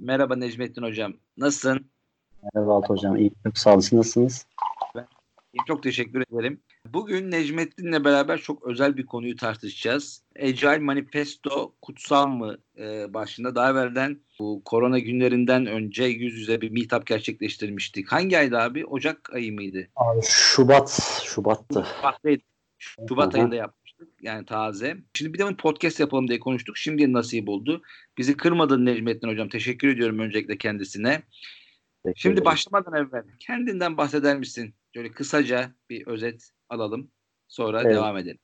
Merhaba Necmettin Hocam. Nasılsın? Merhaba Alt Hocam. İyi, çok sağ olun. Nasılsınız? Ben çok teşekkür ederim. Bugün Necmettin'le beraber çok özel bir konuyu tartışacağız. Agile Manifesto kutsal mı e, başında daha evvelden bu korona günlerinden önce yüz yüze bir meetup gerçekleştirmiştik. Hangi ayda abi? Ocak ayı mıydı? Abi, Şubat. Şubat'tı. Şubat'taydı. Şubat ayında yapmıştık. Yani taze. Şimdi bir de podcast yapalım diye konuştuk. Şimdi nasip oldu. Bizi kırmadın Necmettin Hocam. Teşekkür ediyorum öncelikle kendisine. Şimdi başlamadan evvel kendinden bahseder misin? Şöyle kısaca bir özet alalım. Sonra evet. devam edelim.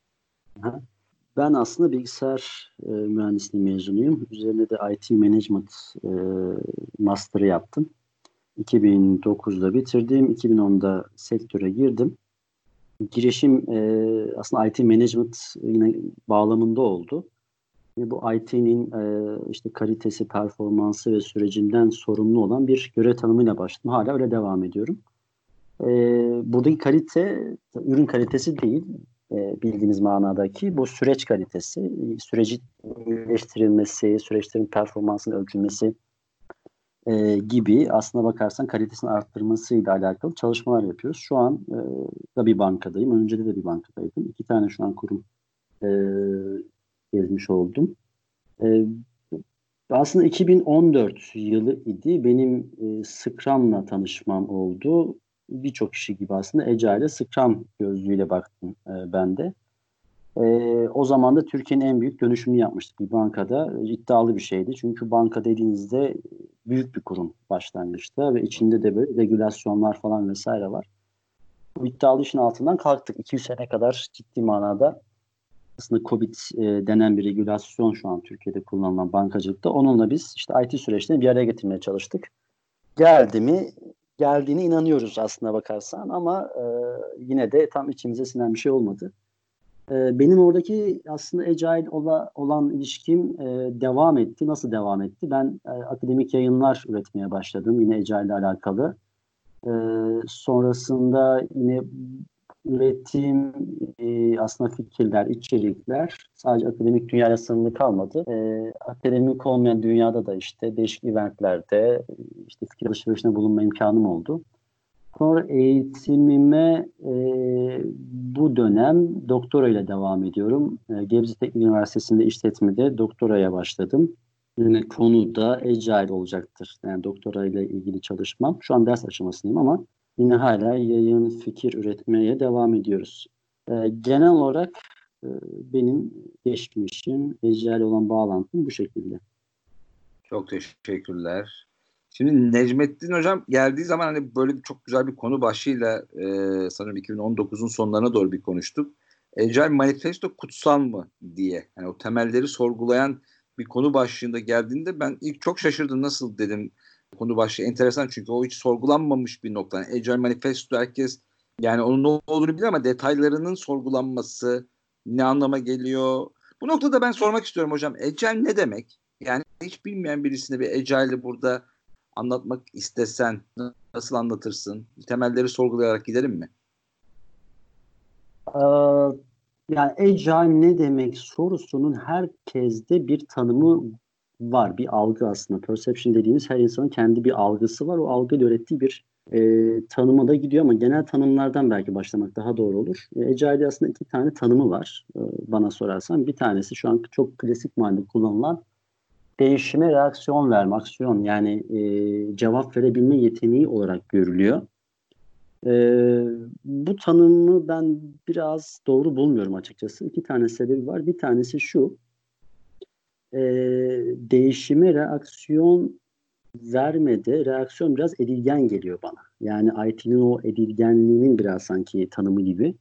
Ben aslında bilgisayar e, mühendisliği mezunuyum. Üzerine de IT Management e, Master'ı yaptım. 2009'da bitirdim. 2010'da sektöre girdim. Girişim e, aslında IT Management yine bağlamında oldu. E, bu IT'nin e, işte kalitesi, performansı ve sürecinden sorumlu olan bir görev tanımıyla başladım. Hala öyle devam ediyorum. E, buradaki kalite, ürün kalitesi değil, e, bildiğiniz manadaki bu süreç kalitesi, sürecin iyileştirilmesi, süreçlerin performansının ölçülmesi e, gibi aslına bakarsan kalitesini arttırmasıyla alakalı çalışmalar yapıyoruz. Şu an e, da bir bankadayım. Önce de bir bankadaydım. İki tane şu an kurum e, gezmiş oldum. E, aslında 2014 yılı idi. Benim e, Scrum'la tanışmam oldu. Birçok kişi gibi aslında Agile'e Scrum gözlüğüyle baktım e, ben de. E, o zaman da Türkiye'nin en büyük dönüşümünü yapmıştık bir bankada. İddialı bir şeydi. Çünkü banka dediğinizde büyük bir kurum başlangıçta ve içinde de böyle regülasyonlar falan vesaire var. Bu iddialı işin altından kalktık. 200 sene kadar ciddi manada aslında COVID e, denen bir regülasyon şu an Türkiye'de kullanılan bankacılıkta. Onunla biz işte IT süreçlerini bir araya getirmeye çalıştık. Geldi mi? Geldiğine inanıyoruz aslında bakarsan ama e, yine de tam içimize sinen bir şey olmadı. E, benim oradaki aslında Agile ola, olan ilişkim e, devam etti. Nasıl devam etti? Ben e, akademik yayınlar üretmeye başladım yine Agile ile alakalı. E, sonrasında yine ürettiğim e, aslında fikirler, içerikler sadece akademik dünyaya sınırlı kalmadı. E, akademik olmayan dünyada da işte değişik eventlerde işte fikir alışverişinde bulunma imkanım oldu. Sonra eğitimime e, bu dönem doktora ile devam ediyorum. E, Gebze Teknik Üniversitesi'nde işletmede doktoraya başladım. Yine konu da Agile olacaktır. Yani doktora ile ilgili çalışmam. Şu an ders aşamasındayım ama yine hala yayın, fikir üretmeye devam ediyoruz. E, genel olarak e, benim geçmişim, Agile olan bağlantım bu şekilde. Çok teşekkürler. Şimdi Necmettin Hocam geldiği zaman hani böyle çok güzel bir konu başlığıyla e, sanırım 2019'un sonlarına doğru bir konuştuk. Agile Manifesto kutsal mı diye. Yani o temelleri sorgulayan bir konu başlığında geldiğinde ben ilk çok şaşırdım. Nasıl dedim konu başlığı enteresan çünkü o hiç sorgulanmamış bir nokta. Yani Agile Manifesto herkes yani onun ne olduğunu bilir ama detaylarının sorgulanması ne anlama geliyor? Bu noktada ben sormak istiyorum hocam. Agile ne demek? Yani hiç bilmeyen birisine bir Agile'i burada anlatmak istesen nasıl anlatırsın? Temelleri sorgulayarak gidelim mi? Ee, yani agile ne demek sorusunun herkeste bir tanımı var. Bir algı aslında. Perception dediğimiz her insanın kendi bir algısı var. O algıyla ürettiği bir e, tanıma da gidiyor ama genel tanımlardan belki başlamak daha doğru olur. E, aslında iki tane tanımı var e, bana sorarsan. Bir tanesi şu an çok klasik manada kullanılan değişime reaksiyon verme, aksiyon yani e, cevap verebilme yeteneği olarak görülüyor. E, bu tanımı ben biraz doğru bulmuyorum açıkçası. İki tane sebebi var. Bir tanesi şu, e, değişime reaksiyon vermedi. Reaksiyon biraz edilgen geliyor bana. Yani IT'nin o edilgenliğinin biraz sanki tanımı gibi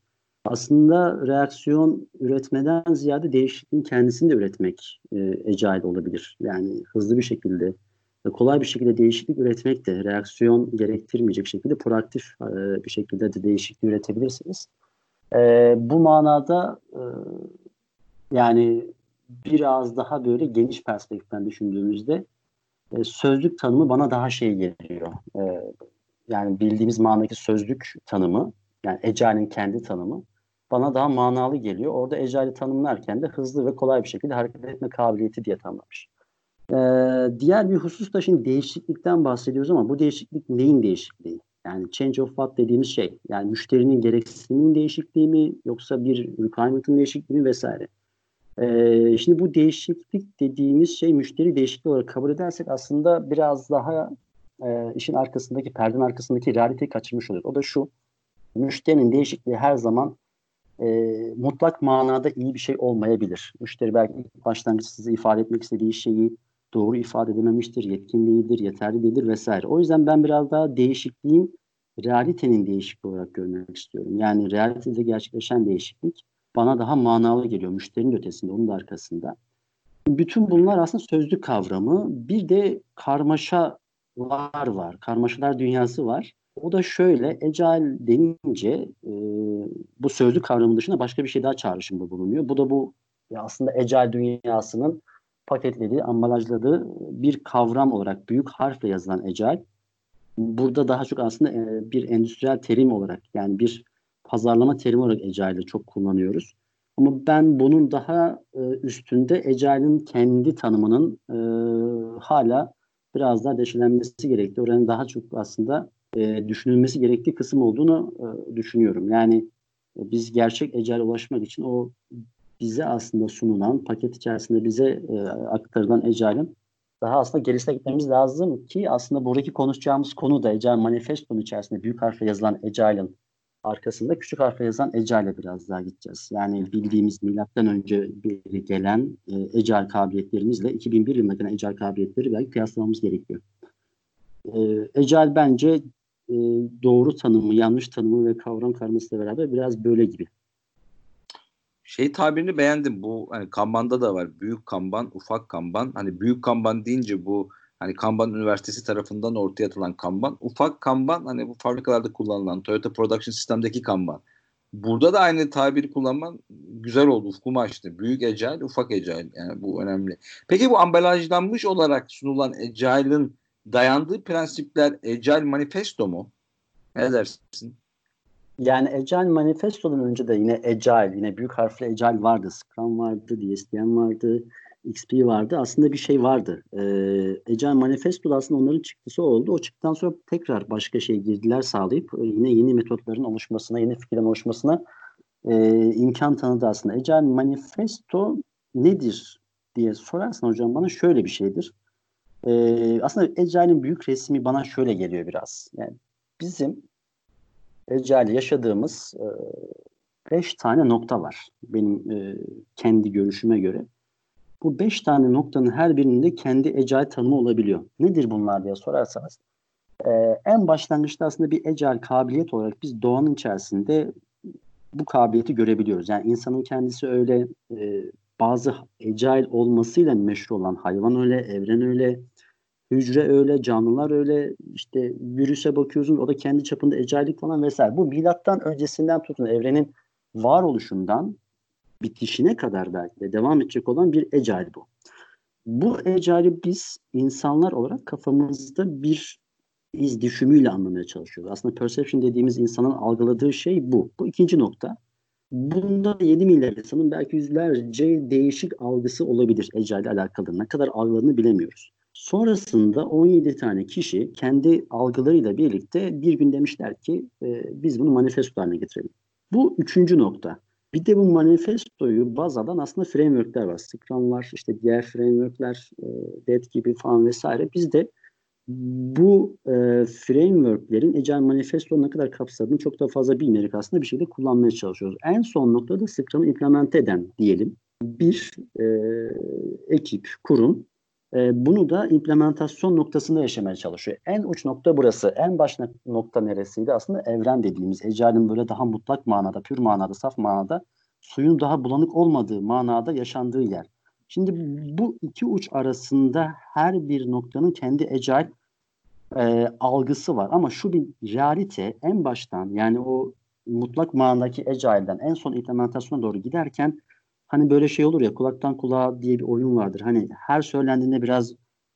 aslında reaksiyon üretmeden ziyade değişikliğin kendisini de üretmek e, agile olabilir. Yani hızlı bir şekilde kolay bir şekilde değişiklik üretmek de reaksiyon gerektirmeyecek şekilde proaktif e, bir şekilde de değişiklik üretebilirsiniz. E, bu manada e, yani biraz daha böyle geniş perspektiften düşündüğümüzde e, sözlük tanımı bana daha şey geliyor. E, yani bildiğimiz manadaki sözlük tanımı yani Agile'in kendi tanımı bana daha manalı geliyor. Orada Agile'i tanımlarken de hızlı ve kolay bir şekilde hareket etme kabiliyeti diye tanımlamış. Ee, diğer bir husus da şimdi değişiklikten bahsediyoruz ama bu değişiklik neyin değişikliği? Yani change of what dediğimiz şey. Yani müşterinin gereksiniminin değişikliği mi yoksa bir requirement'ın değişikliği mi vesaire. Ee, şimdi bu değişiklik dediğimiz şey müşteri değişikliği olarak kabul edersek aslında biraz daha e, işin arkasındaki perdenin arkasındaki realiteyi kaçırmış oluyor. O da şu. Müşterinin değişikliği her zaman e, mutlak manada iyi bir şey olmayabilir. Müşteri belki başlangıç size ifade etmek istediği şeyi doğru ifade edememiştir, yetkin değildir, yeterli değildir vesaire. O yüzden ben biraz daha değişikliğin realitenin değişikliği olarak görmek istiyorum. Yani realitede gerçekleşen değişiklik bana daha manalı geliyor. Müşterinin ötesinde, onun da arkasında. Bütün bunlar aslında sözlük kavramı. Bir de karmaşalar var. Karmaşalar dünyası var. O da şöyle, Agile denince e, bu sözlük kavramı dışında başka bir şey daha çağrışımda bulunuyor. Bu da bu ya aslında Agile dünyasının paketlediği, ambalajladığı bir kavram olarak büyük harfle yazılan Agile. Burada daha çok aslında e, bir endüstriyel terim olarak yani bir pazarlama terimi olarak Agile'i çok kullanıyoruz. Ama ben bunun daha e, üstünde Agile'in kendi tanımının e, hala biraz daha deşelenmesi gerektiği, oranın daha çok aslında e, düşünülmesi gerektiği kısım olduğunu e, düşünüyorum. Yani e, biz gerçek Agile'e ulaşmak için o bize aslında sunulan, paket içerisinde bize aktarılan Agile'in daha aslında gerisine gitmemiz lazım ki aslında buradaki konuşacağımız konu da Agile Manifesto'nun içerisinde büyük harfle yazılan Agile'ın arkasında küçük harfle yazan Agile'e biraz daha gideceğiz. Yani bildiğimiz milattan önce bir gelen e, Agile kabiliyetlerimizle 2001 yılına gelen Agile kabiliyetleri belki kıyaslamamız gerekiyor. E, Agile bence e, doğru tanımı, yanlış tanımı ve kavram karmasıyla beraber biraz böyle gibi. Şey tabirini beğendim. Bu hani Kanban'da da var. Büyük Kanban, ufak Kanban. Hani büyük Kanban deyince bu hani Kanban Üniversitesi tarafından ortaya atılan Kanban. Ufak Kanban hani bu fabrikalarda kullanılan Toyota Production System'deki Kanban. Burada da aynı tabiri kullanman güzel oldu. Ufkumu açtı. Büyük Agile, ufak Agile. Yani bu önemli. Peki bu ambalajlanmış olarak sunulan Agile'ın dayandığı prensipler Agile Manifesto mu? Ne dersin? Yani Agile Manifesto'dan önce de yine Agile, yine büyük harfle Agile vardı. Scrum vardı, DSTM vardı, XP vardı. Aslında bir şey vardı. Ee, Agile Manifesto da aslında onların çıktısı oldu. O çıktıktan sonra tekrar başka şey girdiler sağlayıp e, yine yeni metotların oluşmasına, yeni fikirlerin oluşmasına e, imkan tanıdı aslında. Agile Manifesto nedir diye sorarsan hocam bana şöyle bir şeydir. Ee, aslında Agile'in büyük resmi bana şöyle geliyor biraz. Yani bizim Agile yaşadığımız e, beş tane nokta var. Benim e, kendi görüşüme göre. Bu beş tane noktanın her birinde kendi Agile tanımı olabiliyor. Nedir bunlar diye sorarsanız. E, en başlangıçta aslında bir Agile kabiliyet olarak biz doğanın içerisinde bu kabiliyeti görebiliyoruz. Yani insanın kendisi öyle e, bazı Agile olmasıyla meşhur olan hayvan öyle, evren öyle, Hücre öyle, canlılar öyle, işte virüse bakıyorsun o da kendi çapında ecaillik falan vesaire. Bu milattan öncesinden tutun evrenin varoluşundan bitişine kadar belki de devam edecek olan bir ecail bu. Bu ecali biz insanlar olarak kafamızda bir iz düşümüyle anlamaya çalışıyoruz. Aslında perception dediğimiz insanın algıladığı şey bu. Bu ikinci nokta. Bunda 7 milyar insanın belki yüzlerce değişik algısı olabilir ecali alakalı. Ne kadar algıladığını bilemiyoruz. Sonrasında 17 tane kişi kendi algılarıyla birlikte bir gün demişler ki e, biz bunu manifesto haline getirelim. Bu üçüncü nokta. Bir de bu manifestoyu baz alan aslında frameworkler var. Scrum var, işte diğer frameworkler, e, DET gibi falan vesaire. Biz de bu e, frameworklerin Agile Manifesto ne kadar kapsadığını çok da fazla bilmeyerek aslında bir şekilde kullanmaya çalışıyoruz. En son noktada Scrum'ı implemente eden diyelim bir e, ekip, kurum e, bunu da implementasyon noktasında yaşamaya çalışıyor. En uç nokta burası. En baş nokta neresiydi? Aslında evren dediğimiz. Ecail'in böyle daha mutlak manada, pür manada, saf manada suyun daha bulanık olmadığı manada yaşandığı yer. Şimdi bu iki uç arasında her bir noktanın kendi ecail e, algısı var. Ama şu bir realite en baştan yani o mutlak manadaki ecailden en son implementasyona doğru giderken hani böyle şey olur ya kulaktan kulağa diye bir oyun vardır. Hani her söylendiğinde biraz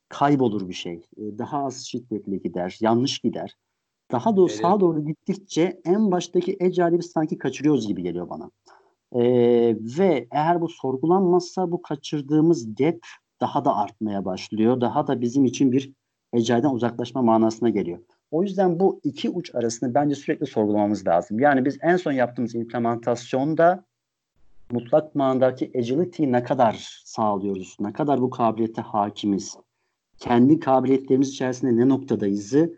kaybolur bir şey. Ee, daha az şiddetli gider, yanlış gider. Daha doğru evet. sağa doğru gittikçe en baştaki ecali biz sanki kaçırıyoruz gibi geliyor bana. Ee, ve eğer bu sorgulanmazsa bu kaçırdığımız gap daha da artmaya başlıyor. Daha da bizim için bir ecaiden uzaklaşma manasına geliyor. O yüzden bu iki uç arasını bence sürekli sorgulamamız lazım. Yani biz en son yaptığımız implementasyonda mutlak manadaki agility'yi ne kadar sağlıyoruz? Ne kadar bu kabiliyete hakimiz? Kendi kabiliyetlerimiz içerisinde ne noktadayızı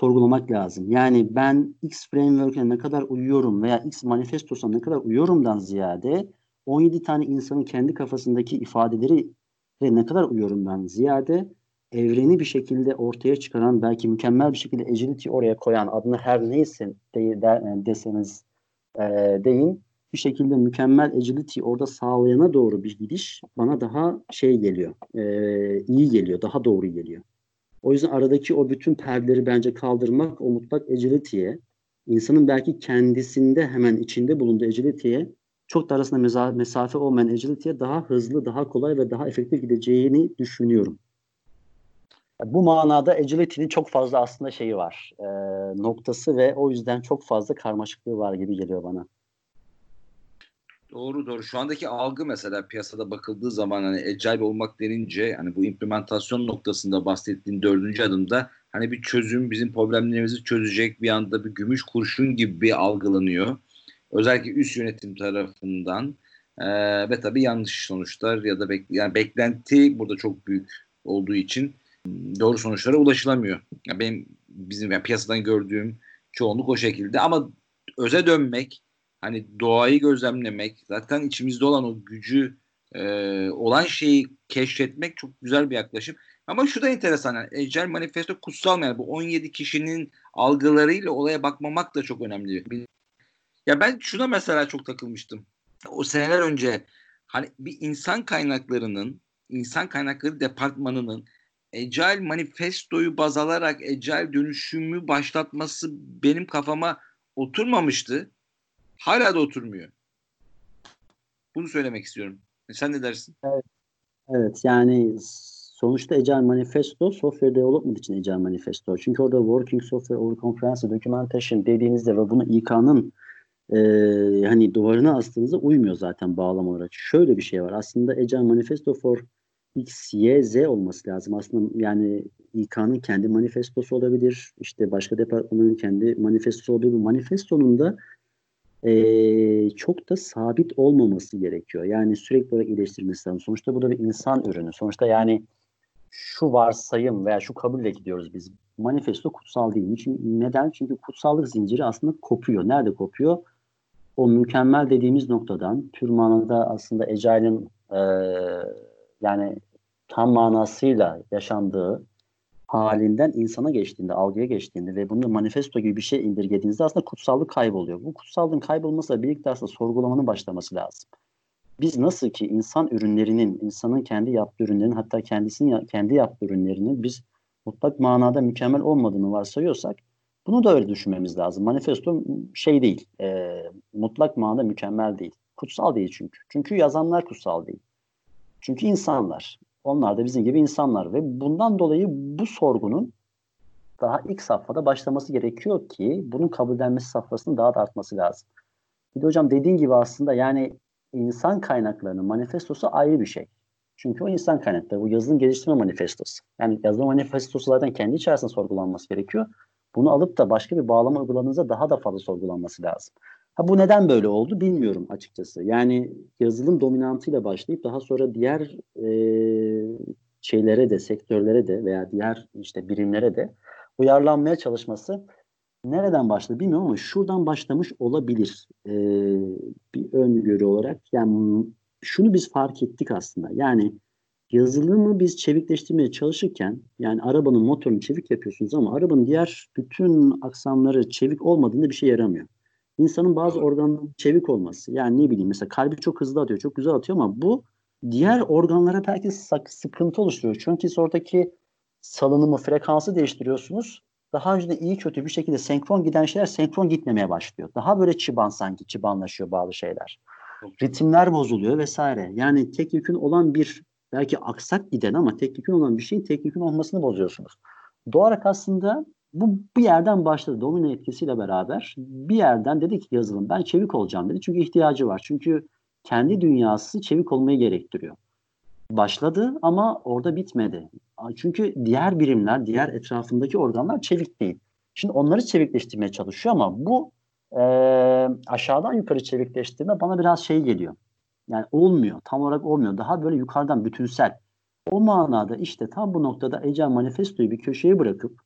sorgulamak lazım. Yani ben X framework'e ne kadar uyuyorum veya X manifestosuna ne kadar uyuyorumdan ziyade 17 tane insanın kendi kafasındaki ifadeleri ve ne kadar uyuyorumdan ziyade evreni bir şekilde ortaya çıkaran belki mükemmel bir şekilde agility oraya koyan adını her neyse de, de, deseniz e, deyin bir şekilde mükemmel agility orada sağlayana doğru bir gidiş bana daha şey geliyor e, iyi geliyor daha doğru geliyor. O yüzden aradaki o bütün perdeleri bence kaldırmak o mutlak agility'ye insanın belki kendisinde hemen içinde bulunduğu agility'ye çok da arasında mesafe olmayan agility'ye daha hızlı, daha kolay ve daha efektif gideceğini düşünüyorum. Bu manada agility'nin çok fazla aslında şeyi var. E, noktası ve o yüzden çok fazla karmaşıklığı var gibi geliyor bana. Doğru doğru. Şu andaki algı mesela piyasada bakıldığı zaman hani agile olmak denince hani bu implementasyon noktasında bahsettiğin dördüncü adımda hani bir çözüm bizim problemlerimizi çözecek bir anda bir gümüş kurşun gibi algılanıyor. Özellikle üst yönetim tarafından ee, ve tabii yanlış sonuçlar ya da bek yani beklenti burada çok büyük olduğu için doğru sonuçlara ulaşılamıyor. Yani benim bizim yani piyasadan gördüğüm çoğunluk o şekilde ama öze dönmek hani doğayı gözlemlemek zaten içimizde olan o gücü e, olan şeyi keşfetmek çok güzel bir yaklaşım. Ama şu da enteresan. Yani Ecel Manifesto kutsal yani bu 17 kişinin algılarıyla olaya bakmamak da çok önemli. Ya ben şuna mesela çok takılmıştım. O seneler önce hani bir insan kaynaklarının insan kaynakları departmanının Agile manifestoyu baz alarak Agile dönüşümü başlatması benim kafama oturmamıştı. Hala da oturmuyor. Bunu söylemek istiyorum. E, sen ne dersin? Evet, evet yani sonuçta Agile Manifesto software development için Agile Manifesto. Çünkü orada Working Software Over Comprehensive Documentation dediğinizde ve bunu İK'nın e, hani duvarına astığınızda uymuyor zaten bağlam olarak. Şöyle bir şey var. Aslında Agile Manifesto for X, Y, Z olması lazım. Aslında yani İK'nın kendi manifestosu olabilir. İşte başka departmanın kendi manifestosu olabilir. Bu manifestonun da e, çok da sabit olmaması gerekiyor. Yani sürekli olarak iyileştirmesi lazım. Sonuçta bu da bir insan ürünü. Sonuçta yani şu varsayım veya şu kabulle gidiyoruz biz. Manifesto kutsal değil. Çünkü, neden? Çünkü kutsallık zinciri aslında kopuyor. Nerede kopuyor? O mükemmel dediğimiz noktadan tür manada aslında Ecail'in e, yani tam manasıyla yaşandığı halinden insana geçtiğinde, algıya geçtiğinde ve bunu manifesto gibi bir şey indirgediğinizde aslında kutsallık kayboluyor. Bu kutsallığın kaybolmasıyla birlikte aslında sorgulamanın başlaması lazım. Biz nasıl ki insan ürünlerinin, insanın kendi yaptığı ürünlerin hatta kendisinin kendi yaptığı ürünlerinin biz mutlak manada mükemmel olmadığını varsayıyorsak bunu da öyle düşünmemiz lazım. Manifesto şey değil, e, mutlak manada mükemmel değil. Kutsal değil çünkü. Çünkü yazanlar kutsal değil. Çünkü insanlar. Onlar da bizim gibi insanlar ve bundan dolayı bu sorgunun daha ilk safhada başlaması gerekiyor ki bunun kabullenmesi safhasının daha da artması lazım. Bir de hocam dediğin gibi aslında yani insan kaynaklarının manifestosu ayrı bir şey. Çünkü o insan kaynakları, bu yazılım geliştirme manifestosu. Yani yazılım manifestosu zaten kendi içerisinde sorgulanması gerekiyor. Bunu alıp da başka bir bağlama uyguladığınızda daha da fazla sorgulanması lazım. Ha bu neden böyle oldu bilmiyorum açıkçası. Yani yazılım dominantıyla başlayıp daha sonra diğer e, şeylere de, sektörlere de veya diğer işte birimlere de uyarlanmaya çalışması nereden başladı bilmiyorum ama şuradan başlamış olabilir. E, bir öngörü olarak. Yani şunu biz fark ettik aslında. Yani yazılımı biz çevikleştirmeye çalışırken yani arabanın motorunu çevik yapıyorsunuz ama arabanın diğer bütün aksamları çevik olmadığında bir şey yaramıyor. İnsanın bazı organların çevik olması. Yani ne bileyim mesela kalbi çok hızlı atıyor, çok güzel atıyor ama bu diğer organlara belki sıkıntı oluşturuyor. Çünkü siz oradaki salınımı, frekansı değiştiriyorsunuz. Daha önce de iyi kötü bir şekilde senkron giden şeyler senkron gitmemeye başlıyor. Daha böyle çıban sanki çıbanlaşıyor bazı şeyler. Ritimler bozuluyor vesaire. Yani tek yükün olan bir belki aksak giden ama tek yükün olan bir şeyin tek yükün olmasını bozuyorsunuz. Doğarak aslında bu bir yerden başladı. Domino etkisiyle beraber bir yerden dedi ki yazılım ben çevik olacağım dedi. Çünkü ihtiyacı var. Çünkü kendi dünyası çevik olmayı gerektiriyor. başladı ama orada bitmedi. Çünkü diğer birimler, diğer etrafındaki organlar çevik değil. Şimdi onları çevikleştirmeye çalışıyor ama bu e, aşağıdan yukarı çevikleştirme bana biraz şey geliyor. Yani olmuyor. Tam olarak olmuyor. Daha böyle yukarıdan bütünsel. O manada işte tam bu noktada Ecel Manifesto'yu bir köşeye bırakıp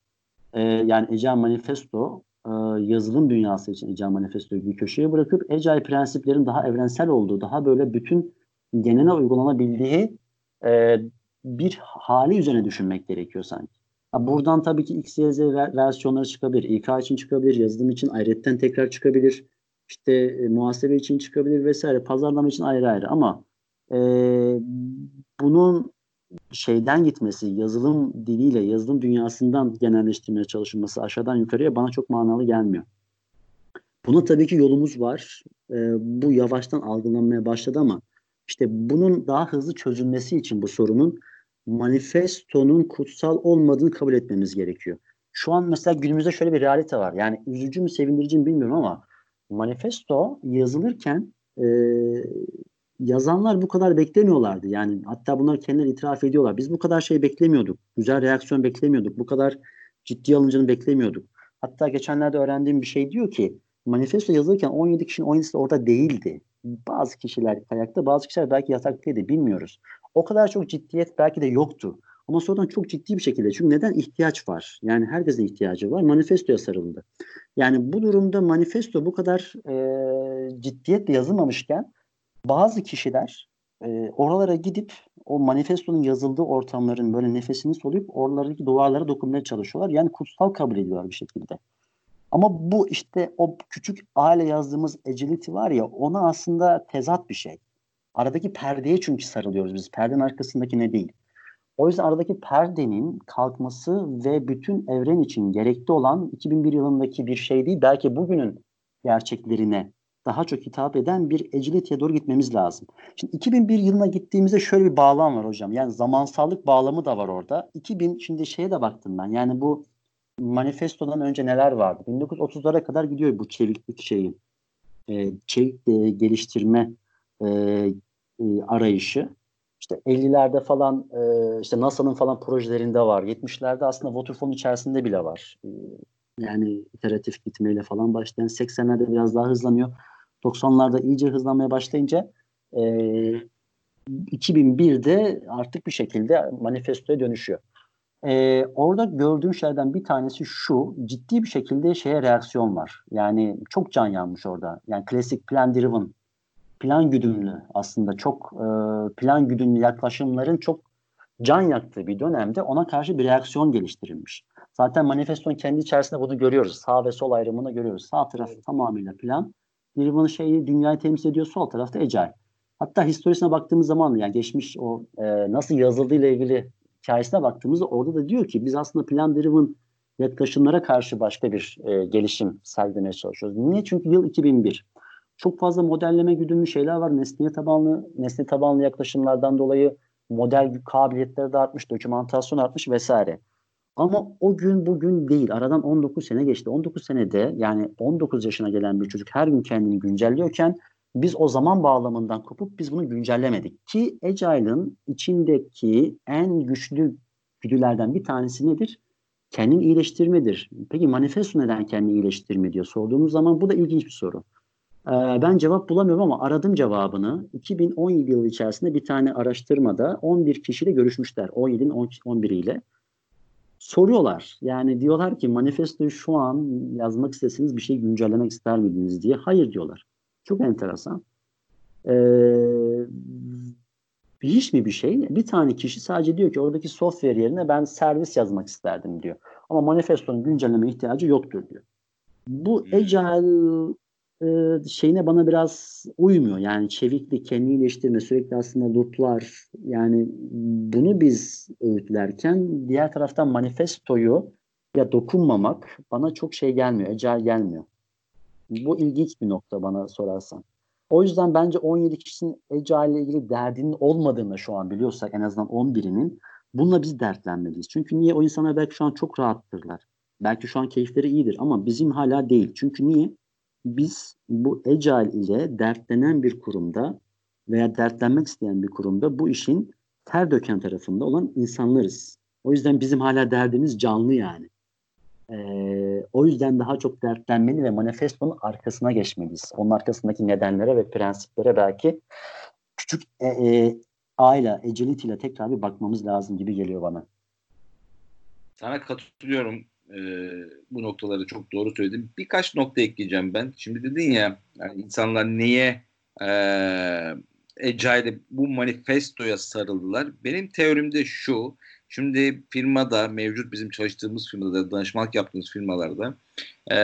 e, yani Ecel Manifesto e, yazılım dünyası için Ecel Manifesto'yu bir köşeye bırakıp Ecel prensiplerin daha evrensel olduğu, daha böyle bütün genele uygulanabildiği e, bir hali üzerine düşünmek gerekiyor sanki. Buradan tabii ki X, Y, Z versiyonları çıkabilir. İK için çıkabilir, yazılım için ayrıca tekrar çıkabilir. İşte e, muhasebe için çıkabilir vesaire. Pazarlama için ayrı ayrı ama e, bunun şeyden gitmesi, yazılım diliyle, yazılım dünyasından genelleştirmeye çalışılması aşağıdan yukarıya bana çok manalı gelmiyor. Buna tabii ki yolumuz var. E, bu yavaştan algılanmaya başladı ama işte bunun daha hızlı çözülmesi için bu sorunun manifestonun kutsal olmadığını kabul etmemiz gerekiyor. Şu an mesela günümüzde şöyle bir realite var. Yani üzücü mü sevindirici mi bilmiyorum ama manifesto yazılırken e, yazanlar bu kadar beklemiyorlardı. Yani hatta bunlar kendileri itiraf ediyorlar. Biz bu kadar şey beklemiyorduk. Güzel reaksiyon beklemiyorduk. Bu kadar ciddi alınacağını beklemiyorduk. Hatta geçenlerde öğrendiğim bir şey diyor ki manifesto yazılırken 17 kişinin 17'si de orada değildi. Bazı kişiler ayakta, bazı kişiler belki yataktaydı bilmiyoruz. O kadar çok ciddiyet belki de yoktu. Ama sonradan çok ciddi bir şekilde. Çünkü neden ihtiyaç var? Yani herkesin ihtiyacı var. Manifestoya sarıldı. Yani bu durumda manifesto bu kadar e, ciddiyetle yazılmamışken bazı kişiler e, oralara gidip o manifestonun yazıldığı ortamların böyle nefesini soluyup oralardaki duvarlara dokunmaya çalışıyorlar. Yani kutsal kabul ediyorlar bir şekilde. Ama bu işte o küçük aile yazdığımız agility var ya ona aslında tezat bir şey. Aradaki perdeye çünkü sarılıyoruz biz. Perdenin arkasındaki ne değil. O yüzden aradaki perdenin kalkması ve bütün evren için gerekli olan 2001 yılındaki bir şey değil. Belki bugünün gerçeklerine daha çok hitap eden bir agility'ye doğru gitmemiz lazım. Şimdi 2001 yılına gittiğimizde şöyle bir bağlam var hocam. Yani zamansallık bağlamı da var orada. 2000 şimdi şeye de baktım ben. Yani bu manifestodan önce neler vardı? 1930'lara kadar gidiyor bu çeviklik şeyi. E, çevik e, geliştirme e, e, arayışı. İşte 50'lerde falan e, işte NASA'nın falan projelerinde var. 70'lerde aslında Waterfall'un içerisinde bile var. E, yani iteratif gitmeyle falan başlayan 80'lerde biraz daha hızlanıyor. 90'larda iyice hızlanmaya başlayınca e, 2001'de artık bir şekilde manifestoya dönüşüyor. Ee, orada gördüğüm şeylerden bir tanesi şu, ciddi bir şekilde şeye reaksiyon var. Yani çok can yanmış orada. Yani klasik plan driven, plan güdümlü aslında çok e, plan güdümlü yaklaşımların çok can yaktığı bir dönemde ona karşı bir reaksiyon geliştirilmiş. Zaten manifestonun kendi içerisinde bunu görüyoruz. Sağ ve sol ayrımını görüyoruz. Sağ taraf tamamıyla plan. Driven şeyi dünyayı temsil ediyor. Sol tarafta Agile. Hatta historisine baktığımız zaman yani geçmiş o e, nasıl yazıldığı ile ilgili hikayesine baktığımızda orada da diyor ki biz aslında plan driven yaklaşımlara karşı başka bir e, gelişim sergilemeye çalışıyoruz. Niye? Çünkü yıl 2001. Çok fazla modelleme güdümlü şeyler var. Nesne tabanlı, nesne tabanlı yaklaşımlardan dolayı model kabiliyetleri de artmış, dokümantasyon artmış vesaire. Ama o gün bugün değil. Aradan 19 sene geçti. 19 senede yani 19 yaşına gelen bir çocuk her gün kendini güncelliyorken biz o zaman bağlamından kopup biz bunu güncellemedik. Ki Agile'ın içindeki en güçlü güdülerden bir tanesi nedir? Kendini iyileştirmedir. Peki manifesto neden kendini iyileştirme diyor sorduğumuz zaman bu da ilginç bir soru. Ee, ben cevap bulamıyorum ama aradım cevabını. 2017 yılı içerisinde bir tane araştırmada 11 kişiyle görüşmüşler. 17'nin 11'iyle. Soruyorlar. Yani diyorlar ki manifestoyu şu an yazmak isteseniz bir şey güncellemek ister miydiniz diye. Hayır diyorlar. Çok enteresan. Ee, hiç mi bir şey? Bir tane kişi sadece diyor ki oradaki software yerine ben servis yazmak isterdim diyor. Ama manifestonun güncelleme ihtiyacı yoktur diyor. Bu hmm. agile e, şeyine bana biraz uymuyor. Yani çeviklik, kendini iyileştirme, sürekli aslında looplar yani bunu biz öğütlerken diğer taraftan manifestoyu ya dokunmamak bana çok şey gelmiyor, agile gelmiyor. Bu ilginç bir nokta bana sorarsan. O yüzden bence 17 kişinin Agile ile ilgili derdinin olmadığını şu an biliyorsak en azından 11'inin bununla biz dertlenmeliyiz. Çünkü niye? O insanlar belki şu an çok rahattırlar. Belki şu an keyifleri iyidir ama bizim hala değil. Çünkü niye? Biz bu Agile ile dertlenen bir kurumda veya dertlenmek isteyen bir kurumda bu işin ter döken tarafında olan insanlarız. O yüzden bizim hala derdimiz canlı yani. Ee, o yüzden daha çok dertlenmeli ve manifestonun arkasına geçmeliyiz. Onun arkasındaki nedenlere ve prensiplere belki küçük e, e, A agility ile tekrar bir bakmamız lazım gibi geliyor bana. Sana katılıyorum. Ee, bu noktaları çok doğru söyledin. Birkaç nokta ekleyeceğim ben. Şimdi dedin ya yani insanlar neye e, Agile'de bu manifestoya sarıldılar. Benim teorimde şu. Şimdi firmada mevcut bizim çalıştığımız firmada danışmanlık yaptığımız firmalarda e,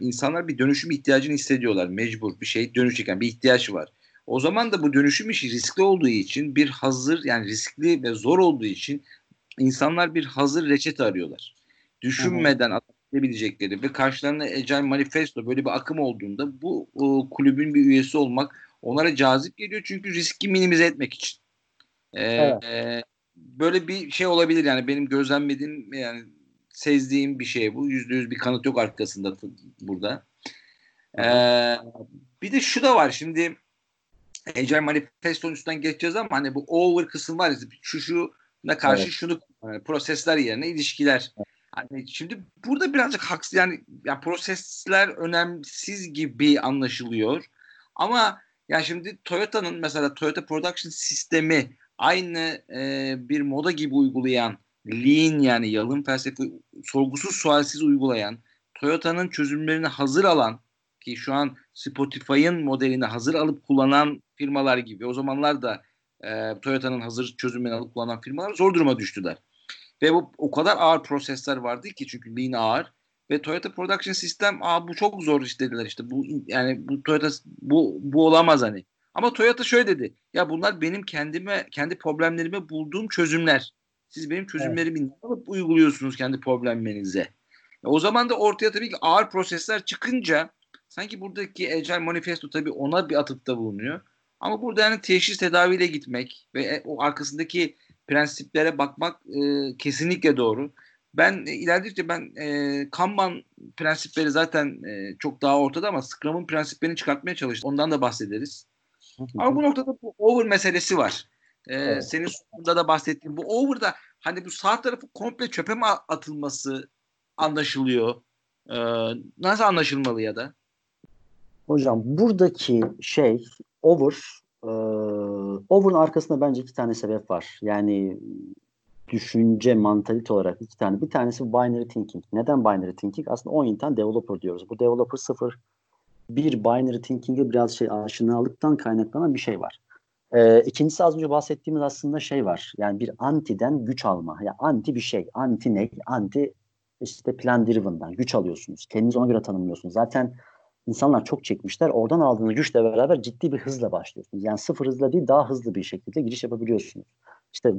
insanlar bir dönüşüm ihtiyacını hissediyorlar. Mecbur bir şey dönüşecek bir ihtiyaç var. O zaman da bu dönüşüm işi riskli olduğu için bir hazır yani riskli ve zor olduğu için insanlar bir hazır reçete arıyorlar. Düşünmeden atabilecekleri ve karşılarına Agile Manifesto böyle bir akım olduğunda bu o, kulübün bir üyesi olmak onlara cazip geliyor çünkü riski minimize etmek için. Ee, evet. e, böyle bir şey olabilir yani benim gözlemlediğim yani sezdiğim bir şey bu. Yüzde yüz bir kanıt yok arkasında burada. Ee, bir de şu da var şimdi Agile Manifesto'nun üstünden geçeceğiz ama hani bu over kısım var ya şu şu ne karşı evet. şunu yani prosesler yerine ilişkiler. Hani şimdi burada birazcık haksız yani, yani prosesler önemsiz gibi anlaşılıyor. Ama yani şimdi Toyota'nın mesela Toyota Production sistemi aynı e, bir moda gibi uygulayan lean yani yalın felsefe sorgusuz sualsiz uygulayan Toyota'nın çözümlerini hazır alan ki şu an Spotify'ın modelini hazır alıp kullanan firmalar gibi o zamanlar da e, Toyota'nın hazır çözümlerini alıp kullanan firmalar zor duruma düştüler. Ve bu o kadar ağır prosesler vardı ki çünkü Lean ağır ve Toyota Production System aa bu çok zor iş dediler işte bu yani bu Toyota bu bu olamaz hani. Ama Toyota şöyle dedi. Ya bunlar benim kendime kendi problemlerime bulduğum çözümler. Siz benim çözümlerimi evet. alıp uyguluyorsunuz kendi problemlerinize. E o zaman da ortaya tabii ki ağır prosesler çıkınca sanki buradaki Agile Manifesto tabii ona bir atıfta bulunuyor. Ama burada yani teşhis tedaviyle gitmek ve e, o arkasındaki prensiplere bakmak e, kesinlikle doğru. Ben e, ilerledikçe ben e, Kanban prensipleri zaten e, çok daha ortada ama Scrum'un prensiplerini çıkartmaya çalıştım. Ondan da bahsederiz. ama bu noktada bu over meselesi var. E, evet. Senin sonunda da bahsettiğin bu over'da hani bu sağ tarafı komple çöpe mi atılması anlaşılıyor? E, nasıl anlaşılmalı ya da? Hocam buradaki şey over e, over'ın arkasında bence iki tane sebep var. Yani düşünce, mantalite olarak iki tane. Bir tanesi binary thinking. Neden binary thinking? Aslında 10 tane developer diyoruz. Bu developer sıfır bir binary thinking'e biraz şey aşinalıktan kaynaklanan bir şey var. Ee, ikincisi az önce bahsettiğimiz aslında şey var. Yani bir antiden güç alma. Ya yani anti bir şey. Anti ne? Anti işte plan driven'dan güç alıyorsunuz. Kendinizi ona göre tanımlıyorsunuz. Zaten insanlar çok çekmişler. Oradan aldığınız güçle beraber ciddi bir hızla başlıyorsunuz. Yani sıfır hızla değil daha hızlı bir şekilde giriş yapabiliyorsunuz. İşte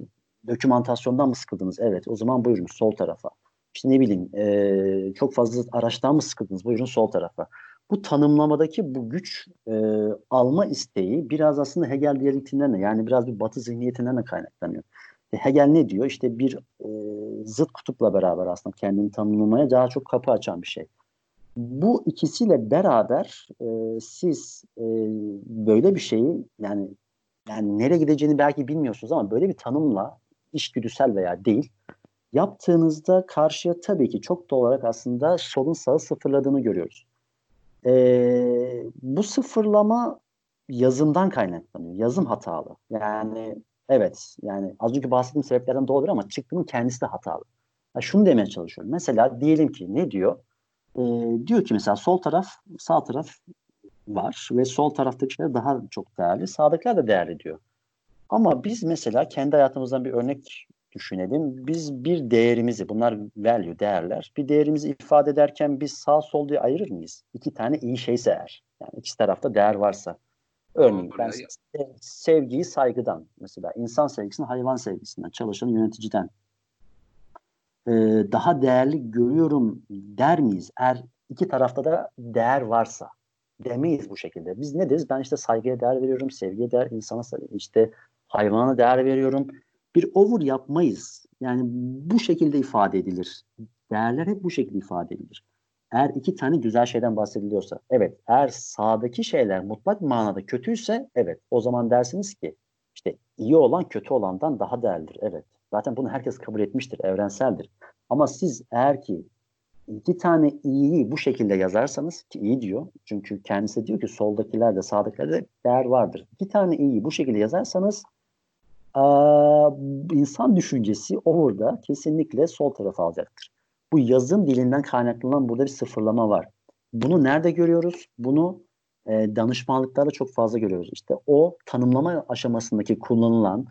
dokümantasyondan mı sıkıldınız? Evet. O zaman buyurun sol tarafa. İşte ne bileyim e, çok fazla araçtan mı sıkıldınız? Buyurun sol tarafa. Bu tanımlamadaki bu güç e, alma isteği biraz aslında Hegel diyalektiğinden de yani biraz bir batı zihniyetinden de kaynaklanıyor. E, Hegel ne diyor? İşte bir e, zıt kutupla beraber aslında kendini tanımlamaya daha çok kapı açan bir şey. Bu ikisiyle beraber e, siz e, böyle bir şeyi yani yani nereye gideceğini belki bilmiyorsunuz ama böyle bir tanımla işgüdüsel veya değil yaptığınızda karşıya tabii ki çok doğal olarak aslında solun sağı sıfırladığını görüyoruz. Ee, bu sıfırlama yazımdan kaynaklanıyor. Yazım hatalı. Yani evet yani az önce bahsettiğim sebeplerden doğru ama çıktının kendisi de hatalı. Ya şunu demeye çalışıyorum. Mesela diyelim ki ne diyor? Ee, diyor ki mesela sol taraf sağ taraf var ve sol taraftakiler daha çok değerli. Sağdakiler de değerli diyor. Ama biz mesela kendi hayatımızdan bir örnek düşünelim. Biz bir değerimizi, bunlar value, değerler. Bir değerimizi ifade ederken biz sağ sol diye ayırır mıyız? İki tane iyi şeyse eğer. Yani iki tarafta değer varsa. Örneğin ben sevgiyi saygıdan, mesela insan sevgisini hayvan sevgisinden, çalışan yöneticiden ee, daha değerli görüyorum der miyiz? Eğer iki tarafta da değer varsa demeyiz bu şekilde. Biz ne deriz? Ben işte saygıya değer veriyorum, sevgiye değer, insana işte hayvana değer veriyorum. Bir over yapmayız. Yani bu şekilde ifade edilir. Değerler hep bu şekilde ifade edilir. Eğer iki tane güzel şeyden bahsediliyorsa, evet. Eğer sağdaki şeyler mutlak manada kötüyse, evet. O zaman dersiniz ki İşte iyi olan kötü olandan daha değerlidir. Evet. Zaten bunu herkes kabul etmiştir. Evrenseldir. Ama siz eğer ki iki tane iyiyi bu şekilde yazarsanız ki iyi diyor. Çünkü kendisi diyor ki soldakilerde sağdakilerde değer vardır. İki tane iyiyi bu şekilde yazarsanız insan düşüncesi orada kesinlikle sol tarafa alacaktır. Bu yazım dilinden kaynaklanan burada bir sıfırlama var. Bunu nerede görüyoruz? Bunu e, danışmanlıklarda çok fazla görüyoruz. İşte o tanımlama aşamasındaki kullanılan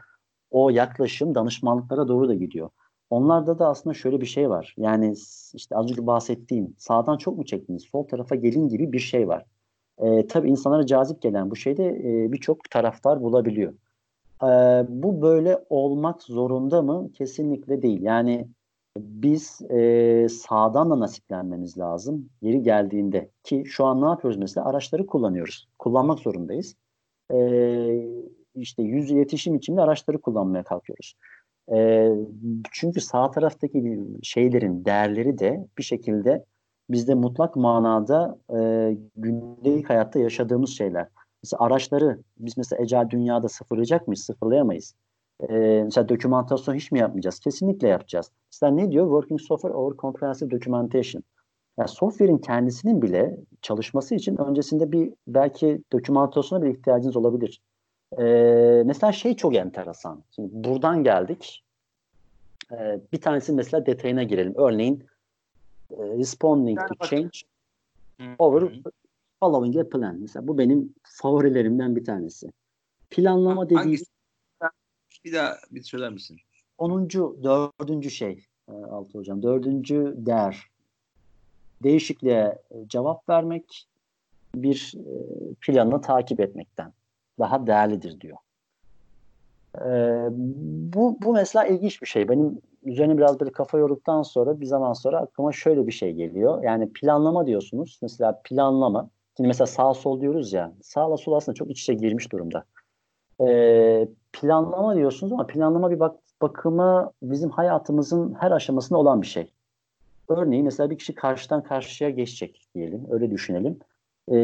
o yaklaşım danışmanlıklara doğru da gidiyor. Onlarda da aslında şöyle bir şey var. Yani işte az önce bahsettiğim sağdan çok mu çektiniz, sol tarafa gelin gibi bir şey var. E, tabii insanlara cazip gelen bu şeyde e, birçok taraftar bulabiliyor. E, bu böyle olmak zorunda mı? Kesinlikle değil. Yani biz e, sağdan da nasiplenmemiz lazım yeri geldiğinde ki şu an ne yapıyoruz mesela araçları kullanıyoruz kullanmak zorundayız e, işte yüz iletişim için de araçları kullanmaya kalkıyoruz e, çünkü sağ taraftaki şeylerin değerleri de bir şekilde bizde mutlak manada e, gündelik hayatta yaşadığımız şeyler mesela araçları biz mesela ecel dünyada sıfırlayacak mıyız sıfırlayamayız ee, mesela dokümantasyon hiç mi yapmayacağız? Kesinlikle yapacağız. Mesela ne diyor? Working Software over Comprehensive Documentation. Yani software'in kendisinin bile çalışması için öncesinde bir belki dokümantasyona bir ihtiyacınız olabilir. Ee, mesela şey çok enteresan. Şimdi buradan geldik. Ee, bir tanesi mesela detayına girelim. Örneğin e, responding yani to change over following a plan. Mesela bu benim favorilerimden bir tanesi. Planlama dediğimiz bir daha bir söyler misin? Onuncu, dördüncü şey e, Altı Hocam. Dördüncü değer. Değişikliğe e, cevap vermek bir e, planı takip etmekten daha değerlidir diyor. bu, bu mesela ilginç bir şey. Benim üzerine biraz böyle kafa yorduktan sonra bir zaman sonra aklıma şöyle bir şey geliyor. Yani planlama diyorsunuz. Mesela planlama. Şimdi mesela sağ sol diyoruz ya. Sağla sol aslında çok iç içe girmiş durumda e, planlama diyorsunuz ama planlama bir bak bakımı bizim hayatımızın her aşamasında olan bir şey. Örneğin mesela bir kişi karşıdan karşıya geçecek diyelim. Öyle düşünelim. E,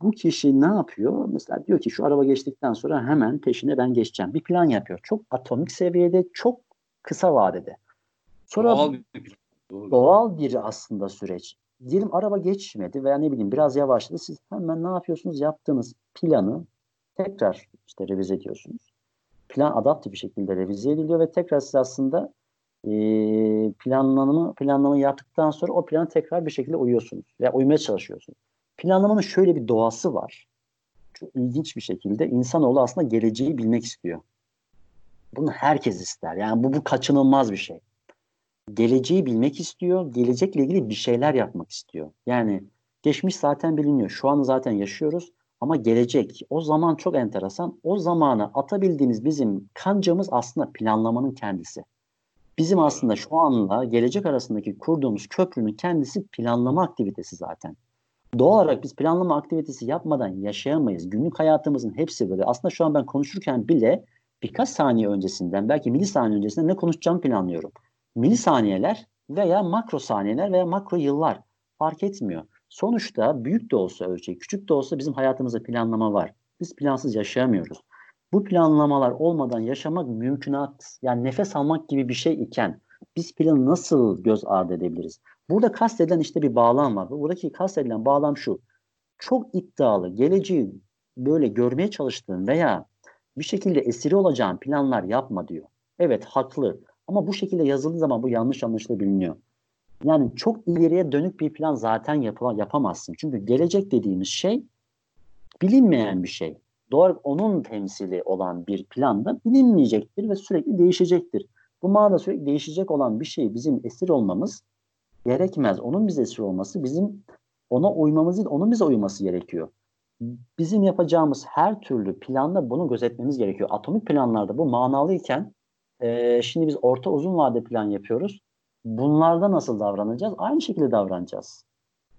bu kişi ne yapıyor? Mesela diyor ki şu araba geçtikten sonra hemen peşine ben geçeceğim. Bir plan yapıyor. Çok atomik seviyede, çok kısa vadede. Sonra doğal bir, doğal bir aslında süreç. Diyelim araba geçmedi veya ne bileyim biraz yavaşladı. Siz hemen ne yapıyorsunuz? Yaptığınız planı tekrar işte revize ediyorsunuz. Plan adaptif bir şekilde revize ediliyor ve tekrar siz aslında e, planlama planlamayı yaptıktan sonra o plana tekrar bir şekilde uyuyorsunuz. Ya uymaya çalışıyorsunuz. Planlamanın şöyle bir doğası var. Çok ilginç bir şekilde insanoğlu aslında geleceği bilmek istiyor. Bunu herkes ister. Yani bu, bu kaçınılmaz bir şey. Geleceği bilmek istiyor. Gelecekle ilgili bir şeyler yapmak istiyor. Yani geçmiş zaten biliniyor. Şu an zaten yaşıyoruz. Ama gelecek, o zaman çok enteresan. O zamanı atabildiğimiz bizim kancamız aslında planlamanın kendisi. Bizim aslında şu anla gelecek arasındaki kurduğumuz köprünün kendisi planlama aktivitesi zaten. Doğal olarak biz planlama aktivitesi yapmadan yaşayamayız. Günlük hayatımızın hepsi böyle. Aslında şu an ben konuşurken bile birkaç saniye öncesinden, belki milisaniye öncesinden ne konuşacağımı planlıyorum. Milisaniyeler veya makro saniyeler veya makro yıllar fark etmiyor. Sonuçta büyük de olsa ölçek, küçük de olsa bizim hayatımızda planlama var. Biz plansız yaşayamıyoruz. Bu planlamalar olmadan yaşamak mümkünat, yani nefes almak gibi bir şey iken biz planı nasıl göz ardı edebiliriz? Burada kastedilen işte bir bağlam var. Buradaki kastedilen bağlam şu. Çok iddialı, geleceği böyle görmeye çalıştığın veya bir şekilde esiri olacağın planlar yapma diyor. Evet haklı ama bu şekilde yazıldığı zaman bu yanlış anlaşılabiliyor. Yani çok ileriye dönük bir plan zaten yapamazsın. Çünkü gelecek dediğimiz şey bilinmeyen bir şey. Doğru onun temsili olan bir planda bilinmeyecektir ve sürekli değişecektir. Bu manada sürekli değişecek olan bir şey bizim esir olmamız gerekmez. Onun bize esir olması bizim ona uymamız değil, onun bize uyması gerekiyor. Bizim yapacağımız her türlü planda bunu gözetmemiz gerekiyor. Atomik planlarda bu manalıyken e, şimdi biz orta uzun vade plan yapıyoruz bunlarda nasıl davranacağız? Aynı şekilde davranacağız.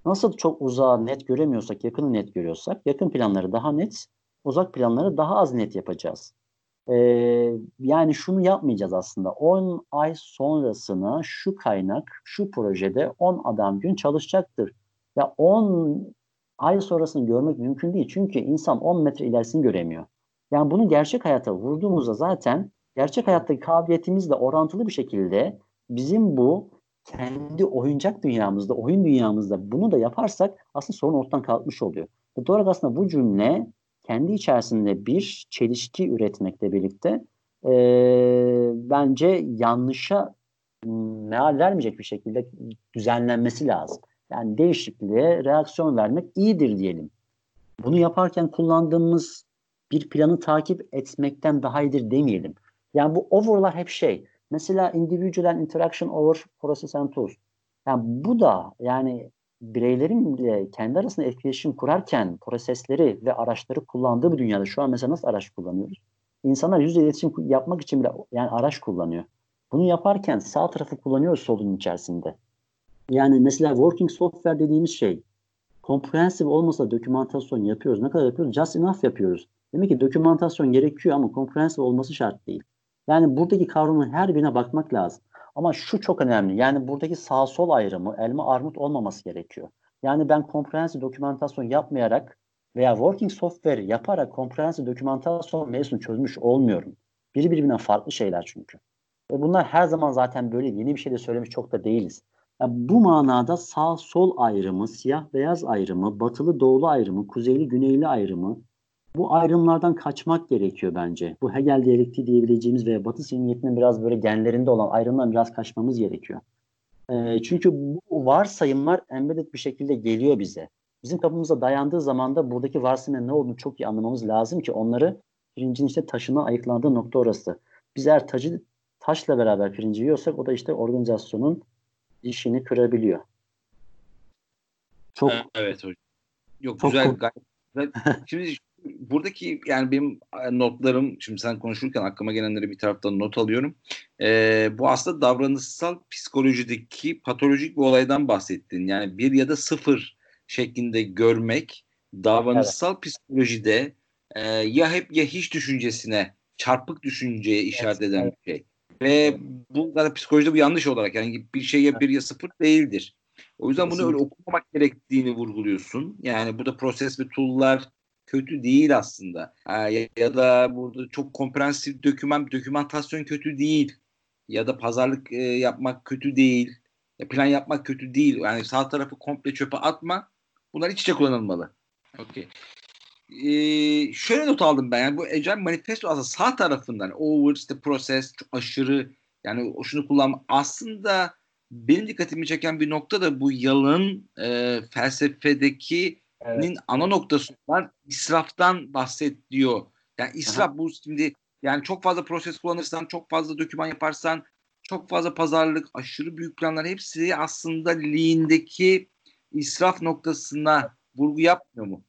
Nasıl çok uzağı net göremiyorsak, yakını net görüyorsak, yakın planları daha net, uzak planları daha az net yapacağız. Ee, yani şunu yapmayacağız aslında. 10 ay sonrasına şu kaynak, şu projede 10 adam gün çalışacaktır. Ya 10 ay sonrasını görmek mümkün değil. Çünkü insan 10 metre ilerisini göremiyor. Yani bunu gerçek hayata vurduğumuzda zaten gerçek hayattaki kabiliyetimizle orantılı bir şekilde bizim bu kendi oyuncak dünyamızda, oyun dünyamızda bunu da yaparsak aslında sorun ortadan kalkmış oluyor. Doğru aslında bu cümle kendi içerisinde bir çelişki üretmekle birlikte e, bence yanlışa meal vermeyecek bir şekilde düzenlenmesi lazım. Yani değişikliğe reaksiyon vermek iyidir diyelim. Bunu yaparken kullandığımız bir planı takip etmekten daha iyidir demeyelim. Yani bu over'lar hep şey. Mesela individual interaction over process and tools. Yani bu da yani bireylerin bile kendi arasında etkileşim kurarken prosesleri ve araçları kullandığı bir dünyada şu an mesela nasıl araç kullanıyoruz? İnsanlar yüz iletişim yapmak için bile yani araç kullanıyor. Bunu yaparken sağ tarafı kullanıyoruz solun içerisinde. Yani mesela working software dediğimiz şey comprehensive olmasa dokümantasyon yapıyoruz. Ne kadar yapıyoruz? Just enough yapıyoruz. Demek ki dokümantasyon gerekiyor ama comprehensive olması şart değil. Yani buradaki kavramın her birine bakmak lazım. Ama şu çok önemli. Yani buradaki sağ sol ayrımı elma armut olmaması gerekiyor. Yani ben comprehensive dokümantasyon yapmayarak veya working software yaparak comprehensive dokümantasyon mevzusunu çözmüş olmuyorum. Biri birbirinden farklı şeyler çünkü. Ve bunlar her zaman zaten böyle yeni bir şey de söylemiş çok da değiliz. Yani bu manada sağ sol ayrımı, siyah beyaz ayrımı, batılı doğulu ayrımı, kuzeyli güneyli ayrımı bu ayrımlardan kaçmak gerekiyor bence. Bu Hegel diyalektiği diyebileceğimiz veya Batı zihniyetinin biraz böyle genlerinde olan ayrımdan biraz kaçmamız gerekiyor. E, çünkü bu varsayımlar embedded bir şekilde geliyor bize. Bizim kapımıza dayandığı zaman da buradaki varsayımın ne olduğunu çok iyi anlamamız lazım ki onları pirincin işte taşına ayıklandığı nokta orası. Biz eğer tacı taşla beraber pirinci yiyorsak o da işte organizasyonun işini kırabiliyor. Çok evet hocam. Yok çok güzel, gayet Şimdi buradaki yani benim e, notlarım şimdi sen konuşurken aklıma gelenleri bir taraftan not alıyorum. Ee, bu aslında davranışsal psikolojideki patolojik bir olaydan bahsettin. Yani bir ya da sıfır şeklinde görmek davranışsal evet. psikolojide e, ya hep ya hiç düşüncesine çarpık düşünceye işaret evet, eden bir şey. Ve bu zaten psikolojide bu yanlış olarak yani bir şey ya bir ya sıfır değildir. O yüzden bunu öyle okumamak gerektiğini vurguluyorsun. Yani burada proses ve tool'lar kötü değil aslında. Ya, ya da burada çok komprehensif doküman, dokümantasyon kötü değil. Ya da pazarlık e, yapmak kötü değil. Ya plan yapmak kötü değil. Yani sağ tarafı komple çöpe atma. Bunlar iç içe kullanılmalı. Okey. Ee, şöyle not aldım ben. Yani bu Agile Manifesto aslında sağ tarafından over işte proses aşırı yani şunu kullanma aslında benim dikkatimi çeken bir nokta da bu yalın e, felsefedeki evet. ana noktası var. İsraftan bahsediyor. Yani israf Aha. bu şimdi yani çok fazla proses kullanırsan, çok fazla doküman yaparsan, çok fazla pazarlık, aşırı büyük planlar hepsi aslında lean'deki israf noktasına vurgu yapmıyor mu?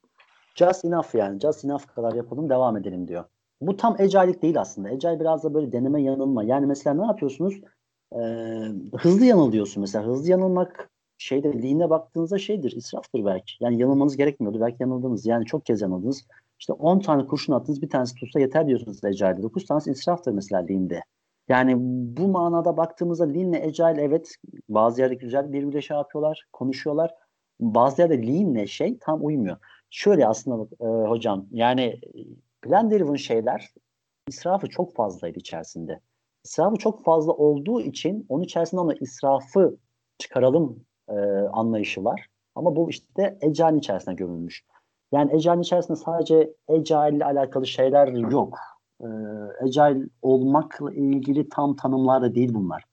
Just enough yani. Just enough kadar yapalım devam edelim diyor. Bu tam ecaillik değil aslında. Ecail biraz da böyle deneme yanılma. Yani mesela ne yapıyorsunuz? Ee, hızlı yanılıyorsun mesela. Hızlı yanılmak şeyde liğine baktığınızda şeydir, israftır belki. Yani yanılmanız gerekmiyordu. Belki yanıldınız. Yani çok kez yanıldınız. İşte 10 tane kurşun attınız, bir tanesi tutsa yeter diyorsunuz Ecail'de. 9 tanesi israftır mesela liğinde. Yani bu manada baktığımızda Lean'le Agile evet bazı yerde güzel birbirine şey yapıyorlar, konuşuyorlar. Bazı yerde Lean'le şey tam uymuyor. Şöyle aslında e, hocam yani plan driven şeyler israfı çok fazlaydı içerisinde. İsrafı çok fazla olduğu için onun içerisinde ama israfı çıkaralım e, anlayışı var. Ama bu işte Agile'in içerisine gömülmüş. Yani Agile'in içerisinde sadece Agile ile alakalı şeyler yok. E, Agile olmakla ilgili tam tanımlar da değil bunlar.